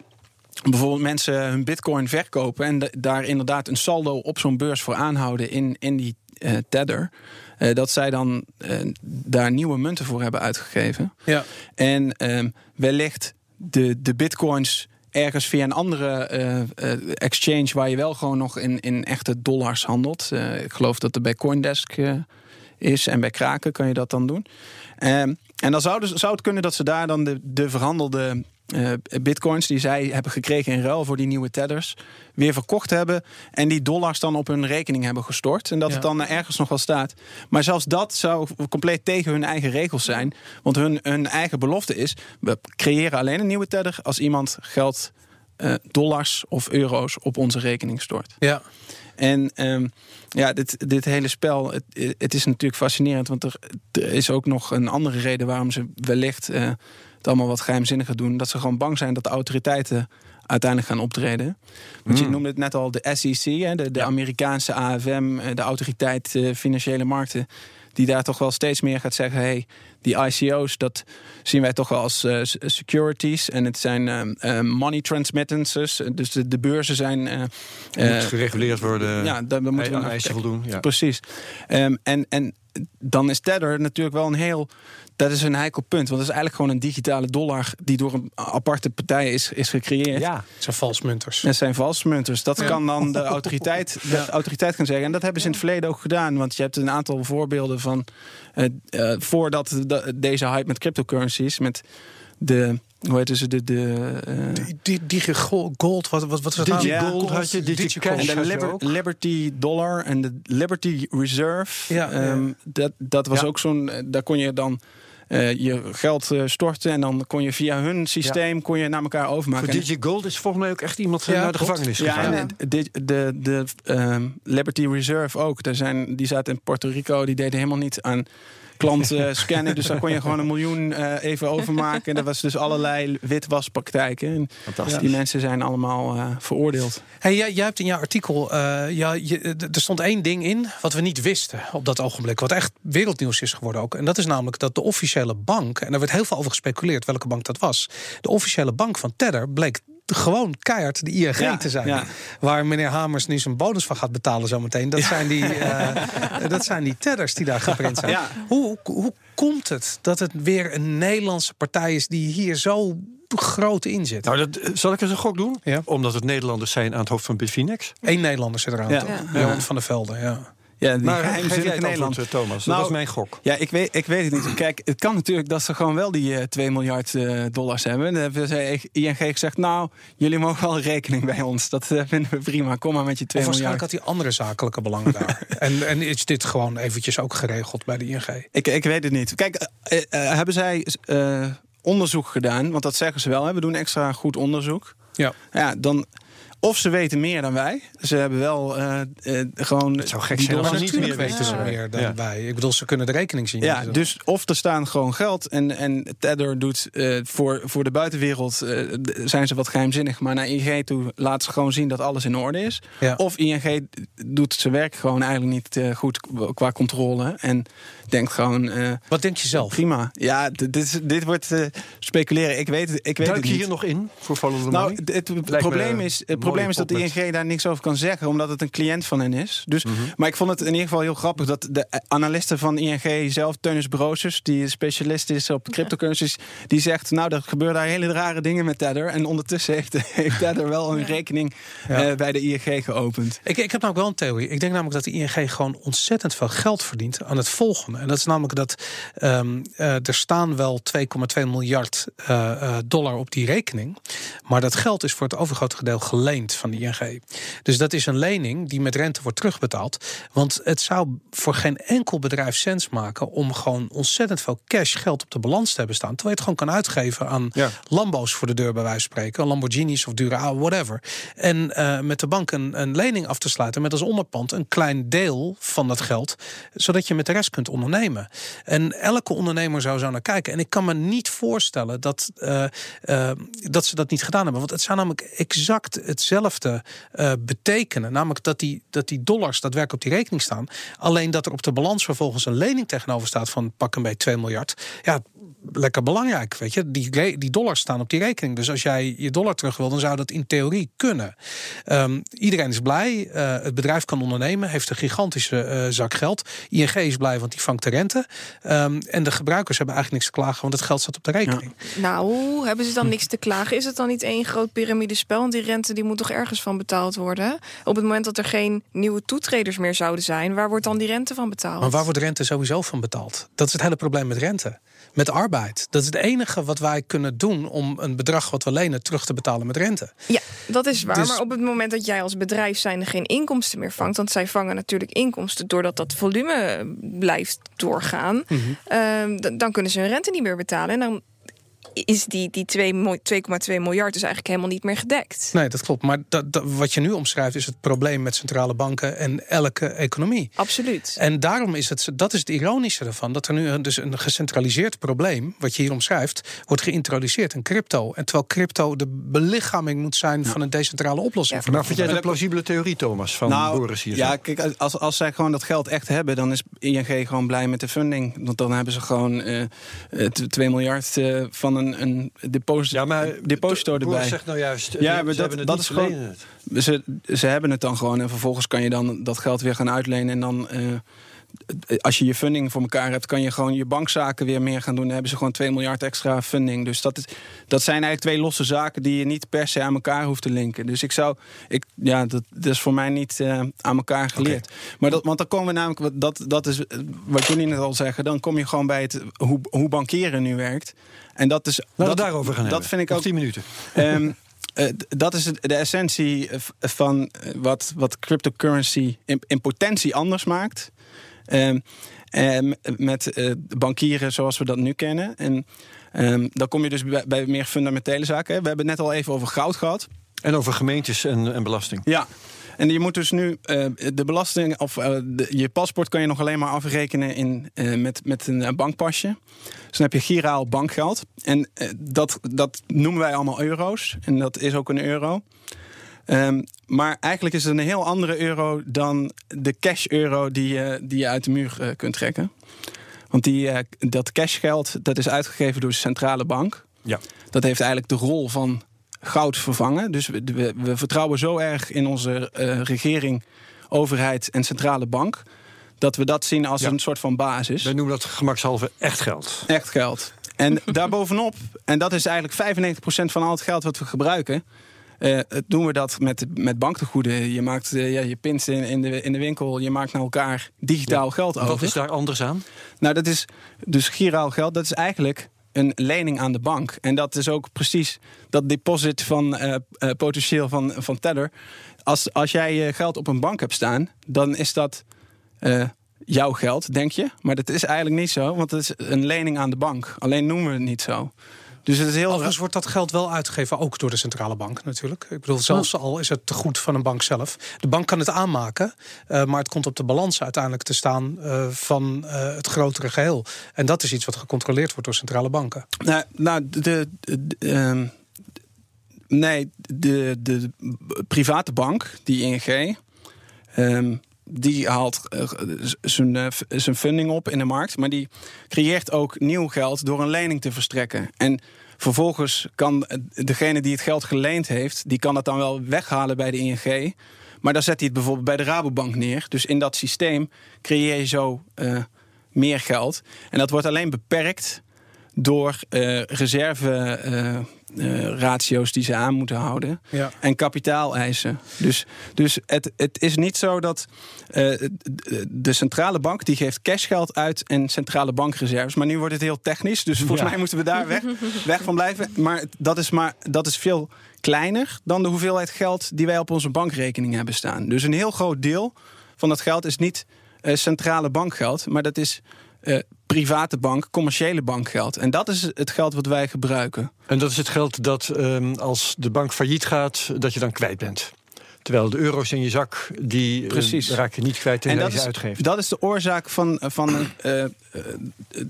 bijvoorbeeld mensen hun bitcoin verkopen en da- daar inderdaad een saldo op zo'n beurs voor aanhouden in, in die eh, Tether. eh, dat zij dan eh, daar nieuwe munten voor hebben uitgegeven. Ja. En ehm, wellicht de, de bitcoins ergens via een andere exchange waar je wel gewoon nog in, in echte dollars handelt. Ik geloof dat er bij Coindesk is en bij Kraken kan je dat dan doen. Ehm, en dan zou, dus, zou het kunnen dat ze daar dan de, de verhandelde eh, bitcoins die zij hebben gekregen in ruil voor die nieuwe tethers weer verkocht hebben en die dollars dan op hun rekening hebben gestort en dat Ja. het dan ergens nog wel staat. Maar zelfs dat zou compleet tegen hun eigen regels zijn, want hun, hun eigen belofte is: we creëren alleen een nieuwe tether als iemand geld, eh, dollars of euro's op onze rekening stort. Ja. En ehm, ja, dit, dit hele spel, het, het is natuurlijk fascinerend. Want er, er is ook nog een andere reden waarom ze wellicht eh, het allemaal wat geheimzinniger doen. Dat ze gewoon bang zijn dat de autoriteiten uiteindelijk gaan optreden. Want je noemde het net al de SEC, hè, de, de Amerikaanse AFM, eh, de autoriteit eh, financiële markten. Die daar toch wel steeds meer gaat zeggen: hey, die ICO's, dat zien wij toch wel als eh, securities. En het zijn ehm, eh, money transmittances. Dus de, de beurzen zijn. Moet gereguleerd worden. ja, daar, daar moeten we aan voldoen. Ja. Precies. Ehm, en, en dan is Tether natuurlijk wel een heel. Dat is een heikel punt. Want het is eigenlijk gewoon een digitale dollar die door een aparte partij is, is gecreëerd. ja. Het zijn valsmunters. Dat zijn valsmunters. Dat Ja. kan dan de autoriteit, de autoriteit gaan zeggen. En dat hebben ze in het verleden ook gedaan. Want je hebt een aantal voorbeelden van. eh, eh, voordat de- deze hype met cryptocurrencies. Met de. Hoe heet ze? De, de, eh, Die, gold, wat, wat, wat het nou? DigiGold had je, DigiCash. En de. Liberty Dollar en de Liberty Reserve. Ja, ehm, ja. Dat, dat was Ja. ook zo'n. eh, Daar kon je dan eh, je geld storten. En dan kon je via hun systeem kon je naar elkaar overmaken. Voor DigiGold is volgens mij ook echt iemand Ja, naar de klopt. gevangenis ja, gegaan. en de, de, de, de ehm, Liberty Reserve ook. Daar zijn, die zaten in Puerto Rico. Die deden helemaal niet aan klanten scannen. Dus daar kon je gewoon een miljoen eh, even overmaken. En dat was dus allerlei witwaspraktijken. En Fantastisch. die mensen zijn allemaal eh, veroordeeld. Hey, jij, jij hebt in jouw artikel, eh, ja, je, er stond één ding in wat we niet wisten op dat ogenblik. Wat echt wereldnieuws is geworden ook. En dat is namelijk dat de officiële bank, en daar werd heel veel over gespeculeerd welke bank dat was. De officiële bank van Tether bleek gewoon keihard de ING Ja, te zijn. ja. Waar meneer Hamers nu zijn bonus van gaat betalen zometeen. Dat, zijn die, eh, dat zijn die Tethers die daar geprint zijn. Ja. Hoe, hoe komt het dat het weer een Nederlandse partij is die hier zo groot in zit? Nou, dat, eh, zal ik eens een gok doen? Ja. Omdat het Nederlanders zijn aan het hoofd van Bitfinex. Eén Nederlander zit eraan. Ja. toch? Ja. Johan van der Velde, ja. Ja, die Maar Nederland. eh, Thomas? Nou, dat was mijn gok. Ja, ik weet, ik weet het niet. Kijk, het kan natuurlijk dat ze gewoon wel die eh 2 miljard eh, dollars hebben. Dan hebben ze ING gezegd, nou, jullie mogen wel rekening bij ons. Dat eh, vinden we prima. Kom maar met je 2 Of miljard. waarschijnlijk had hij andere zakelijke belangen daar. En, en is dit gewoon eventjes ook geregeld bij de ING? Ik, ik weet het niet. Kijk, hebben zij eh, onderzoek gedaan? Want dat zeggen ze wel. Hè? We doen extra goed onderzoek. Ja. Ja, dan... Of ze weten meer dan wij. Ze hebben wel eh, eh, gewoon. Het zou gek die zijn als ze niet meer weten ze meer dan Ja. wij. Ik bedoel, ze kunnen de rekening zien. Ja, dus of er staan gewoon geld en, en Tether doet eh, voor, voor de buitenwereld zijn ze wat geheimzinnig, maar naar ING toe laat ze gewoon zien dat alles in orde is. Ja. Of ING doet zijn werk gewoon eigenlijk niet goed qua controle en denkt gewoon eh, Wat denk je zelf? prima. Ja, dit, is- dit wordt eh, speculeren. Ik weet, het- ik weet Duik het je hier nog in voor Follow the Nou, het, me probleem is, het probleem is dat de ING daar niks over kan zeggen, omdat het een cliënt van hen is. Dus, Mhm. Maar ik vond het in ieder geval heel grappig dat de analisten van ING zelf, Teunis Broosjes, die specialist is op cryptocurrencies, die zegt: Nou, er gebeuren daar hele rare dingen met Tether. En ondertussen heeft, heeft Tether wel een rekening Ja. eh, bij de ING geopend. Ik, ik heb namelijk wel een theorie. Ik denk namelijk dat de ING gewoon ontzettend veel geld verdient aan het volgende. En dat is namelijk dat ehm, eh, er staan wel 2,2 miljard eh, eh, dollar op die rekening. Maar dat geld is voor het overgrote gedeelte geleend van de ING. Dus dat is een lening die met rente wordt terugbetaald. Want het zou voor geen enkel bedrijf sens maken om gewoon ontzettend veel cash geld op de balans te hebben staan. Terwijl je het gewoon kan uitgeven aan Ja. Lambo's voor de deur bij wijze van spreken. Lamborghinis of dure whatever. En eh, met de bank een, een lening af te sluiten met als onderpand een klein deel van dat geld. Zodat je met de rest kunt ondernemen. En elke ondernemer zou zo naar kijken. En ik kan me niet voorstellen dat, eh, eh, dat ze dat niet gedaan hebben. Want het zou namelijk exact hetzelfde hetzelfde uh, betekenen. Namelijk dat die, dat die dollars daadwerkelijk op die rekening staan. Alleen dat er op de balans vervolgens een lening tegenover staat van pak een beetje 2 miljard. Ja, lekker belangrijk. Weet je, die, die dollars staan op die rekening. Dus als jij je dollar terug wil, dan zou dat in theorie kunnen. Um, iedereen is blij. Uh, het bedrijf kan ondernemen, heeft een gigantische uh, zak geld. ING is blij, want die vangt de rente. Um, en de gebruikers hebben eigenlijk niks te klagen, want het geld staat op de rekening. Ja. Nou, hebben ze dan niks te klagen? Is het dan niet één groot piramidespel? Want die rente die moet toch ergens van betaald worden? Op het moment dat er geen nieuwe toetreders meer zouden zijn, waar wordt dan die rente van betaald? Maar waar wordt rente sowieso van betaald? Dat is het hele probleem met rente met arbeid. Dat is het enige wat wij kunnen doen om een bedrag wat we lenen terug te betalen met rente. Ja, dat is waar. Dus- maar op het moment dat jij als bedrijf zijnde geen inkomsten meer vangt, want zij vangen natuurlijk inkomsten doordat dat volume blijft doorgaan, mm dan kunnen ze hun rente niet meer betalen. En dan is die, die 2,2 miljard dus eigenlijk helemaal niet meer gedekt. Nee, dat klopt. Maar dat, wat je nu omschrijft is het probleem met centrale banken en elke economie. Absoluut. En daarom is het, dat is het ironische ervan, dat er nu dus een gecentraliseerd probleem, wat je hier omschrijft, wordt geïntroduceerd in crypto. En terwijl crypto de belichaming moet zijn van een decentrale oplossing. Ja. Maar vind jij dat een plausibele theorie, Thomas, van nou, Boris hier? Ja, kijk, als, als zij gewoon dat geld echt hebben, dan is ING gewoon blij met de funding. Want dan hebben ze gewoon uh, eh, 2 eh, miljard uh, van een een, een deposito, ja, maar deposito erbij. zegt nou juist, ja, maar dat, dat is gewoon. Ze, ze hebben het dan gewoon en vervolgens kan je dan dat geld weer gaan uitlenen en dan. Uh, als je je funding voor elkaar hebt, kan je gewoon je bankzaken weer meer gaan doen. Dan hebben ze gewoon 2 miljard extra funding. Dus dat, is, dat zijn eigenlijk twee losse zaken die je niet per se aan elkaar hoeft te linken. Dus ik zou, ik, ja, dat, dat is voor mij niet uh, aan elkaar geleerd. Maar dat, want dan komen we namelijk, dat, dat is wat jullie net al zeggen, dan kom je gewoon bij het hoe, hoe bankieren nu werkt. En dat is. Laten dat, daarover gaan dat vind ik ook. 10 minuten. Um, uh, dat is de essentie van wat, wat cryptocurrency in, in potentie anders maakt. Um, um, met uh, bankieren zoals we dat nu kennen. En dan kom je dus bij, bij, meer fundamentele zaken. We hebben het net al even over goud gehad. En over gemeentes en, en belasting. Ja, en je moet dus nu uh, de belasting of uh, de, je paspoort kan je nog alleen maar afrekenen in, uh, met, met een bankpasje. Dus dan heb je giraal bankgeld. En dat, dat noemen wij allemaal euro's. En dat is ook een euro. Um, maar eigenlijk is het een heel andere euro dan de cash-euro die, je die je uit de muur kunt trekken. Want die, dat cashgeld dat is uitgegeven door de centrale bank. Ja. Dat heeft eigenlijk de rol van goud vervangen. Dus we, we, we vertrouwen zo erg in onze uh, regering, overheid en centrale bank. Dat we dat zien als een soort van basis. Wij noemen dat gemakshalve echt geld. Echt geld. En daarbovenop, en dat is eigenlijk 95% van al het geld wat we gebruiken. Uh, doen we dat met, met banktegoeden. Je maakt uh, ja, je pint in, in, de, in de winkel, je maakt naar elkaar digitaal geld over. Wat is daar anders aan? Nou, dat is dus giraal geld. Dat is eigenlijk een lening aan de bank. En dat is ook precies dat deposit van uh, potentieel van, van Teller. Als, als jij je geld op een bank hebt staan, dan is dat jouw geld, denk je. Maar dat is eigenlijk niet zo, want het is een lening aan de bank. Alleen noemen we het niet zo. Dus het is heel Overigens wordt dat geld wel uitgegeven, ook door de centrale bank natuurlijk. Ik bedoel, zelfs al is het te goed van een bank zelf. De bank kan het aanmaken, uh, maar het komt op de balans uiteindelijk te staan uh, van uh, het grotere geheel. En dat is iets wat gecontroleerd wordt door centrale banken. Nou, nou de. de, de um, nee, de, de private bank, die ING. Um, die haalt zijn, zijn funding op in de markt. Maar die creëert ook nieuw geld door een lening te verstrekken. En vervolgens kan degene die het geld geleend heeft, die kan dat dan wel weghalen bij de ING. Maar dan zet hij het bijvoorbeeld bij de Rabobank neer. Dus in dat systeem creëer je zo uh, meer geld. En dat wordt alleen beperkt door uh, reserve. Uh, ratio's die ze aan moeten houden. Ja. En kapitaaleisen. Dus, dus het, het is niet zo dat uh, de centrale bank die geeft cashgeld uit en centrale bankreserves. Maar nu wordt het heel technisch. Dus volgens ja. mij moeten we daar weg, weg van blijven. Maar dat is, maar dat is veel kleiner dan de hoeveelheid geld die wij op onze bankrekening hebben staan. Dus een heel groot deel van dat geld is niet uh, centrale bankgeld, maar dat is private bank, commerciële bankgeld. En dat is het geld wat wij gebruiken. En dat is het geld dat um, als de bank failliet gaat, dat je dan kwijt bent. Terwijl de euro's in je zak, die Precies. Uh, raak je niet kwijt en je uitgeeft. Dat is de oorzaak van, van een, uh,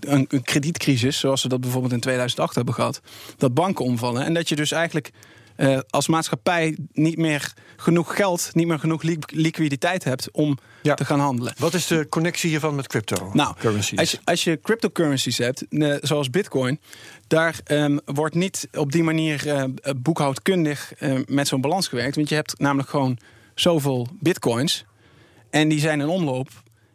een, een, kredietcrisis, zoals we dat bijvoorbeeld in 2008 hebben gehad. Dat banken omvallen. En dat je dus eigenlijk eh, als maatschappij niet meer genoeg geld, niet meer genoeg li- liquiditeit hebt om Ja. te gaan handelen. Wat is de connectie hiervan met crypto? Nou, als je, als je cryptocurrencies hebt, zoals Bitcoin, daar ehm, wordt niet op die manier eh, boekhoudkundig eh, met zo'n balans gewerkt. Want je hebt namelijk gewoon zoveel Bitcoins en die zijn in omloop.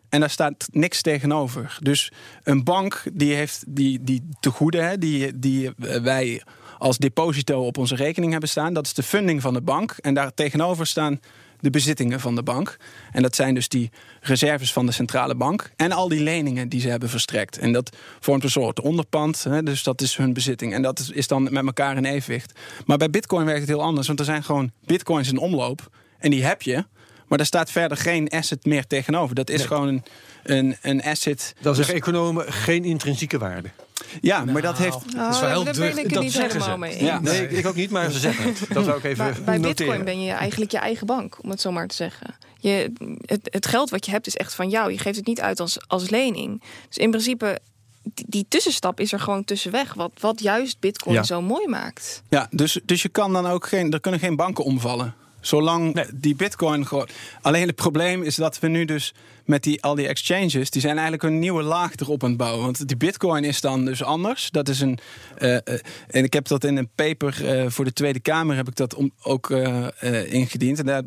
En daar staat niks tegenover. Dus een bank die heeft die, die tegoeden hè, die, die wij als deposito op onze rekening hebben staan. Dat is de funding van de bank. En daar tegenover staan de bezittingen van de bank. En dat zijn dus die reserves van de centrale bank. En al die leningen die ze hebben verstrekt. En dat vormt een soort onderpand. Hè, dus dat is hun bezitting. En dat is, is dan met elkaar in evenwicht. Maar bij Bitcoin werkt het heel anders. Want er zijn gewoon Bitcoins in omloop. En die heb je. Maar daar staat verder geen asset meer tegenover. Dat is Nee. gewoon een, een, een asset. Dan zeggen economen geen intrinsieke waarde. Ja, maar dat heeft. Nou, dat is wel heel daar ben ik het dat niet zeggen helemaal ze. mee eens. Ja. Nee, ik, ik ook niet, maar ze zeggen het. Dat zou ik even Maar bij noteren. Bitcoin ben je eigenlijk je eigen bank, om het zo maar te zeggen. Je, het, het geld wat je hebt is echt van jou. Je geeft het niet uit als, als lening. Dus in principe, die, die tussenstap is er gewoon tussenweg. Wat, wat juist Bitcoin Ja. zo mooi maakt. Ja, dus, dus je kan dan ook geen. Er kunnen geen banken omvallen. Zolang Nee. die bitcoin gewoon. Alleen het probleem is dat we nu dus met die, al die exchanges, die zijn eigenlijk een nieuwe laag erop aan het bouwen. Want die bitcoin is dan dus anders. Dat is een. eh, eh, en ik heb dat in een paper eh, voor de Tweede Kamer heb ik dat om, ook ingediend. En daar,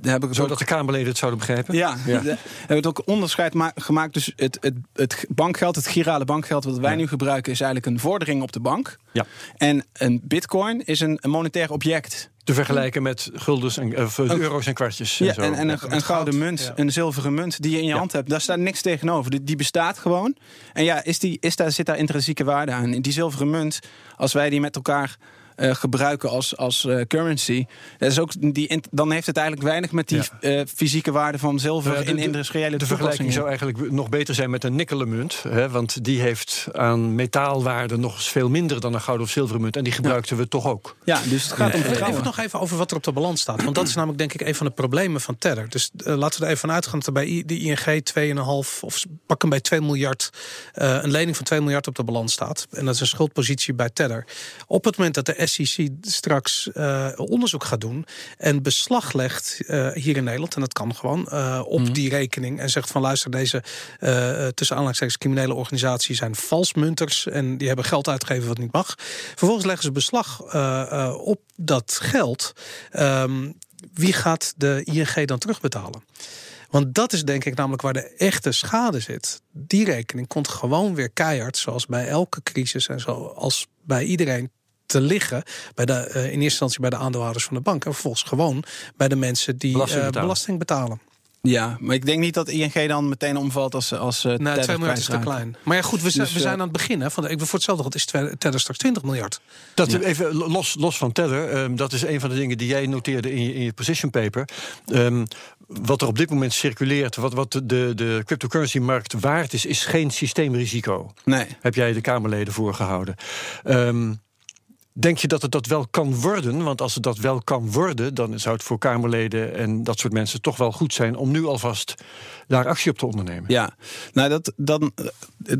daar heb ik ook Zodat de Kamerleden het zouden begrijpen? ja, Ja. we hebben het ook onderscheid ma- gemaakt. Dus het, het, het bankgeld, het girale bankgeld wat wij Ja. nu gebruiken, is eigenlijk een vordering op de bank. Ja. En een bitcoin is een, een monetair object. Te vergelijken met guldens en of, eh, euro's en kwartjes. Ja, zo. en, en een, gouden goud, munt, ja. een zilveren munt die je in je Ja. hand hebt. Daar staat niks tegenover. Die, die bestaat gewoon. En ja, is die, is daar, zit daar intrinsieke waarde aan? Die zilveren munt, als wij die met elkaar eh, gebruiken als, als eh, currency, dat is ook die, in- dan heeft het eigenlijk weinig met die eh, fysieke waarde van zilver Ja, de- in de- industriële De vergelijking zou eigenlijk nog beter zijn met een nikkelen munt. Hè, want die heeft aan metaalwaarde nog eens veel minder dan een gouden of zilveren munt. En die gebruikten we toch ook. Ja, dus het gaat om Even, vertrouwen. even nog even over wat er op de balans staat. Want dat is namelijk denk ik een van de problemen van Tether. Dus laten we er even van uitgaan dat er bij de ING 2,5 of pak hem bij 2 miljard... eh, een lening van 2 miljard op de balans staat. En dat is een schuldpositie bij Tether. Op het moment dat de SEC straks eh, onderzoek gaat doen... en beslag legt eh, hier in Nederland, en dat kan gewoon, eh, op die rekening... en zegt van luister, deze tussen aanhalingstekens criminele organisaties... zijn valsmunters en die hebben geld uitgegeven wat niet mag. Vervolgens leggen ze beslag op dat geld. Ehm, wie gaat de ING dan terugbetalen? Want dat is denk ik namelijk waar de echte schade zit. Die rekening komt gewoon weer keihard, zoals bij elke crisis en zoals bij iedereen te liggen bij de, eh, in eerste instantie bij de aandeelhouders van de bank en vervolgens gewoon bij de mensen die Belasting eh, betalen. belasting betalen. Ja, maar ik denk niet dat ING dan meteen omvalt als, als uh, Nee, 2 miljard is te klein. Maar ja, goed, we, zijn, Dus, we zijn eh, aan het begin. Hè, van de, ik voor hetzelfde geld is Tether straks 20 miljard. Dat even los, los van Tether, ehm, dat is een van de dingen die jij noteerde in je, in je position paper. Ehm, wat er op dit moment circuleert, wat, wat de, de cryptocurrency-markt waard is, is geen systeemrisico. Nee. Heb jij de Kamerleden voorgehouden. Ehm, Denk je dat het dat wel kan worden? Want als het dat wel kan worden, dan zou het voor Kamerleden en dat soort mensen toch wel goed zijn om nu alvast daar actie op te ondernemen. Ja, nou dat, dan, eh,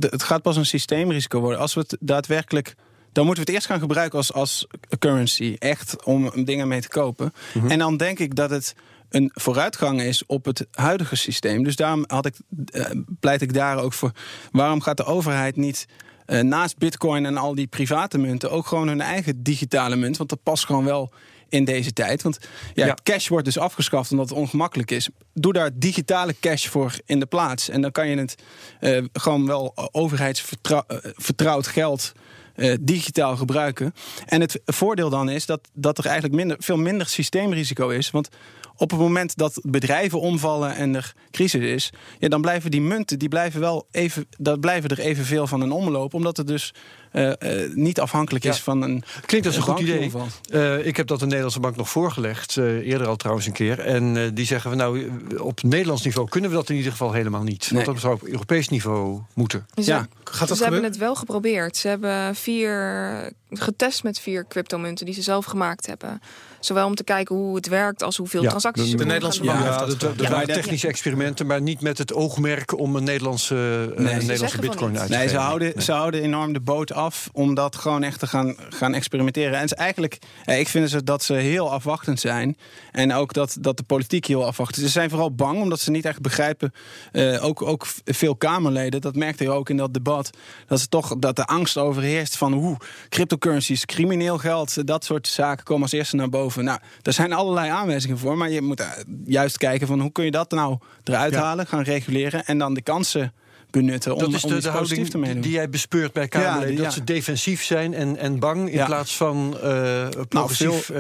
het gaat pas een systeemrisico worden. Als we het daadwerkelijk. Dan moeten we het eerst gaan gebruiken als, als currency. Echt om dingen mee te kopen. En dan denk ik dat het een vooruitgang is op het huidige systeem. Dus daarom had ik, eh, pleit ik daar ook voor. Waarom gaat de overheid niet eh, naast bitcoin en al die private munten ook gewoon hun eigen digitale munt? Want dat past gewoon wel in deze tijd. Want ja, Ja. cash wordt dus afgeschaft omdat het ongemakkelijk is. Doe daar digitale cash voor in de plaats. En dan kan je het eh, gewoon wel overheidsvertrouwd geld eh, digitaal gebruiken. En het voordeel dan is dat, dat er eigenlijk minder, veel minder systeemrisico is. Want op het moment dat bedrijven omvallen en er crisis is, ja, dan blijven die munten, die blijven wel even, dat blijven er evenveel van een omloop, omdat het dus eh, eh, niet afhankelijk is Ja. van een. Klinkt als een goed idee. Eh, ik heb dat de Nederlandse bank nog voorgelegd, eh, eerder al trouwens een keer. En eh, die zeggen we nou, op Nederlands niveau kunnen we dat in ieder geval helemaal niet. Want dat zou op Europees niveau moeten. Ze, Ja. Gaat dat ze hebben het wel geprobeerd. Ze hebben vier getest met vier cryptomunten die ze zelf gemaakt hebben. Zowel om te kijken hoe het werkt als hoeveel Ja, transacties de- de Nederlandse gedaan. bank Ja, heeft dat, waren technische experimenten, maar niet met het oogmerk om een Nederlandse, eh, Nee. Ze Nederlandse bitcoin uit te Nee, ze houden, ze houden enorm de boot af om dat gewoon echt te gaan, gaan experimenteren. En het is eigenlijk, eh, ik vind ze dat ze heel afwachtend zijn. En ook dat, dat de politiek heel afwachtend is. Ze zijn vooral bang omdat ze niet echt begrijpen. eh, ook, ook veel Kamerleden, dat merkte je ook in dat debat. Dat, ze toch, dat de angst overheerst van hoe cryptocurrencies, crimineel geld, dat soort zaken komen als eerste naar boven. Nou, daar zijn allerlei aanwijzingen voor. Maar je moet eh, juist kijken van hoe kun je dat nou eruit halen, gaan reguleren en dan de kansen benutten om, Dat is om de, iets de houding te die jij bespeurt bij Kamerleden. Dat ja. ze defensief zijn en, en bang in Ja. plaats van eh progressief eh,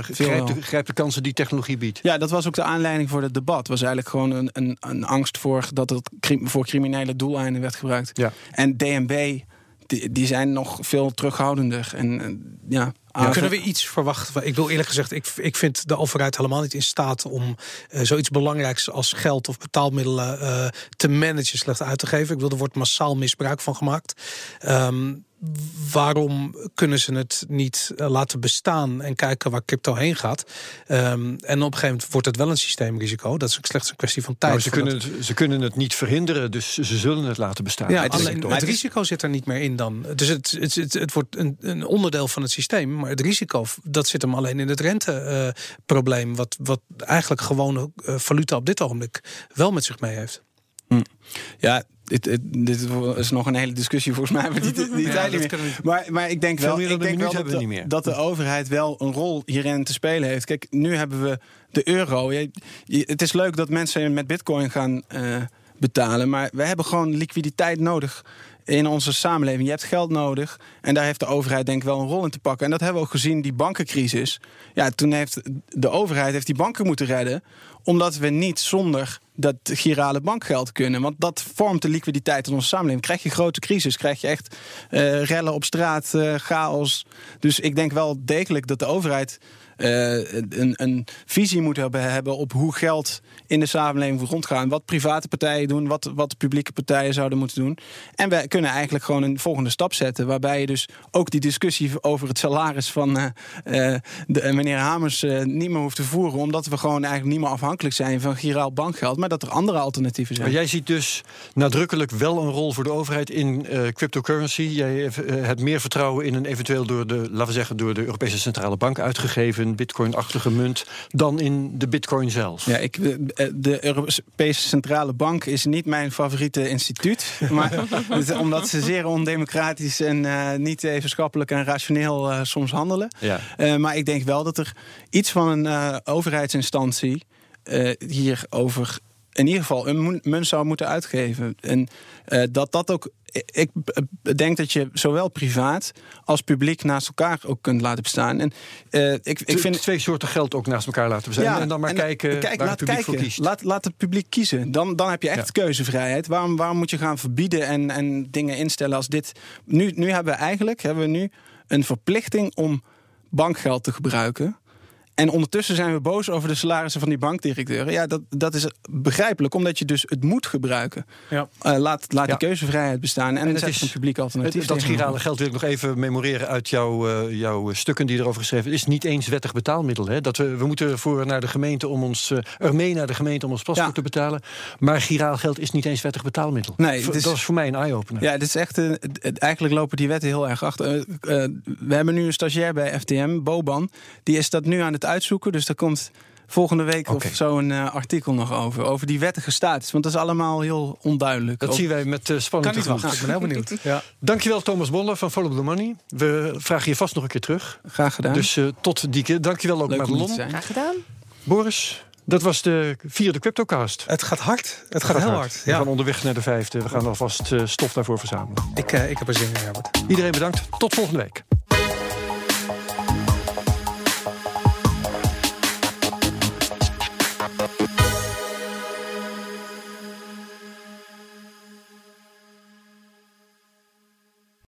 veel grijp, de, wel. grijp de kansen die technologie biedt. Ja, dat was ook de aanleiding voor het debat. Was eigenlijk gewoon een, een, een angst voor dat het voor criminele doeleinden werd gebruikt. Ja. En DNB, die, die zijn nog veel terughoudender. En ja, Ja, kunnen we iets verwachten? Ik wil eerlijk gezegd, ik, ik vind de overheid helemaal niet in staat om eh, zoiets belangrijks als geld of betaalmiddelen eh, te managen, slecht uit te geven. Ik wil er wordt massaal misbruik van gemaakt. Ehm, waarom kunnen ze het niet eh, laten bestaan en kijken waar crypto heen gaat? Ehm, en op een gegeven moment wordt het wel een systeemrisico. Dat is ook slechts een kwestie van tijd. Nou, ze, voordat- kunnen het, ze kunnen het niet verhinderen, dus ze zullen het laten bestaan. Ja, het alleen het het is- risico zit er niet meer in dan. Dus het, het, het, het wordt een, een onderdeel van het systeem. Maar het risico, dat zit hem alleen in het renteprobleem. wat, wat eigenlijk gewone eh, valuta op dit ogenblik wel met zich mee heeft. Ja, dit, is nog een hele discussie volgens mij. Maar die, die Ja, tijd niet meer. Maar, maar ik denk wel, ik denk wel dat, de, meer. dat de overheid wel een rol hierin te spelen heeft. Kijk, nu hebben we de euro. Je- je- het is leuk dat mensen met bitcoin gaan eh, betalen. Maar we hebben gewoon liquiditeit nodig in onze samenleving. Je hebt geld nodig. En daar heeft de overheid denk ik wel een rol in te pakken. En dat hebben we ook gezien, die bankencrisis. Ja, toen heeft de overheid heeft die banken moeten redden. Omdat we niet zonder dat girale bankgeld kunnen. Want dat vormt de liquiditeit in onze samenleving. Krijg je grote crisis, krijg je echt eh, rellen op straat, eh, chaos. Dus ik denk wel degelijk dat de overheid een, een visie moet hebben, op hoe geld in de samenleving rondgaan. Wat private partijen doen, wat, wat publieke partijen zouden moeten doen. En we kunnen eigenlijk gewoon een volgende stap zetten. Waarbij je dus ook die discussie over het salaris van eh, eh, de, eh, meneer Hamers eh, niet meer hoeft te voeren. Omdat we gewoon eigenlijk niet meer afhankelijk zijn van giraal bankgeld. Maar dat er andere alternatieven zijn. Maar jij ziet dus nadrukkelijk wel een rol voor de overheid in eh, cryptocurrency. Jij eh, hebt meer vertrouwen in een eventueel door de, laten we zeggen, door de Europese Centrale Bank uitgegeven bitcoin-achtige munt dan in de bitcoin zelf. Ja, ik, eh, de Europese Centrale Bank is niet mijn favoriete instituut. Maar, omdat ze zeer ondemocratisch en eh, niet wetenschappelijk en rationeel eh, soms handelen. Ja. Maar ik denk wel dat er iets van een overheidsinstantie hierover in ieder geval een mu- munt zou moeten uitgeven. En eh, dat dat ook. Ik denk dat je zowel privaat als publiek naast elkaar ook kunt laten bestaan. En eh, ik, ik vind twee soorten geld ook naast elkaar laten bestaan. en dan maar en kijken kijk, waar laat het publiek voor kiest. Laat, laat het publiek kiezen. Dan, dan heb je echt keuzevrijheid. Waarom, waarom moet je gaan verbieden en, en dingen instellen als dit? Nu, nu hebben we eigenlijk hebben we nu een verplichting om bankgeld te gebruiken. En ondertussen zijn we boos over de salarissen van die bankdirecteuren. Ja, dat, dat is begrijpelijk, omdat je dus het moet gebruiken. Ja. Eh, laat laat Ja. die keuzevrijheid bestaan en, het zet is- een publiek alternatief. Het- dat girale geld wil ik nog even memoreren uit jouw, eh, jouw stukken die erover geschreven. Het is niet eens wettig betaalmiddel. Hè? Dat we, we moeten voor naar de gemeente om ons uh, er mee naar de gemeente om ons paspoort Ja. te betalen. Maar giraal geld is niet eens wettig betaalmiddel. Nee, V- het is- Dat is voor mij een eye-opener. Ja, dit is echt. het- het- eigenlijk lopen die wetten heel erg achter. We hebben nu een stagiair bij FTM, Boban. Die is dat nu aan het uitzoeken. Dus daar komt volgende week of zo een eh, artikel nog over. Over die wettige status. Want dat is allemaal heel onduidelijk. Dat Ook- zien wij met uh, spanning Kan niet tegemoet. wachten. Ik ben heel benieuwd. Ja. Dankjewel Thomas Bolle van Follow the Money. We vragen je vast nog een keer terug. Graag gedaan. Dus uh, tot die keer. Dankjewel ook Leuk Madelon. zijn. Graag gedaan. Boris, dat was de vierde Cryptocast. Het gaat hard. Het gaat, heel hard. We Ja. gaan onderweg naar de vijfde. We gaan alvast stof daarvoor verzamelen. Ik, uh, ik heb er zin in, Herbert. Iedereen bedankt. Tot volgende week.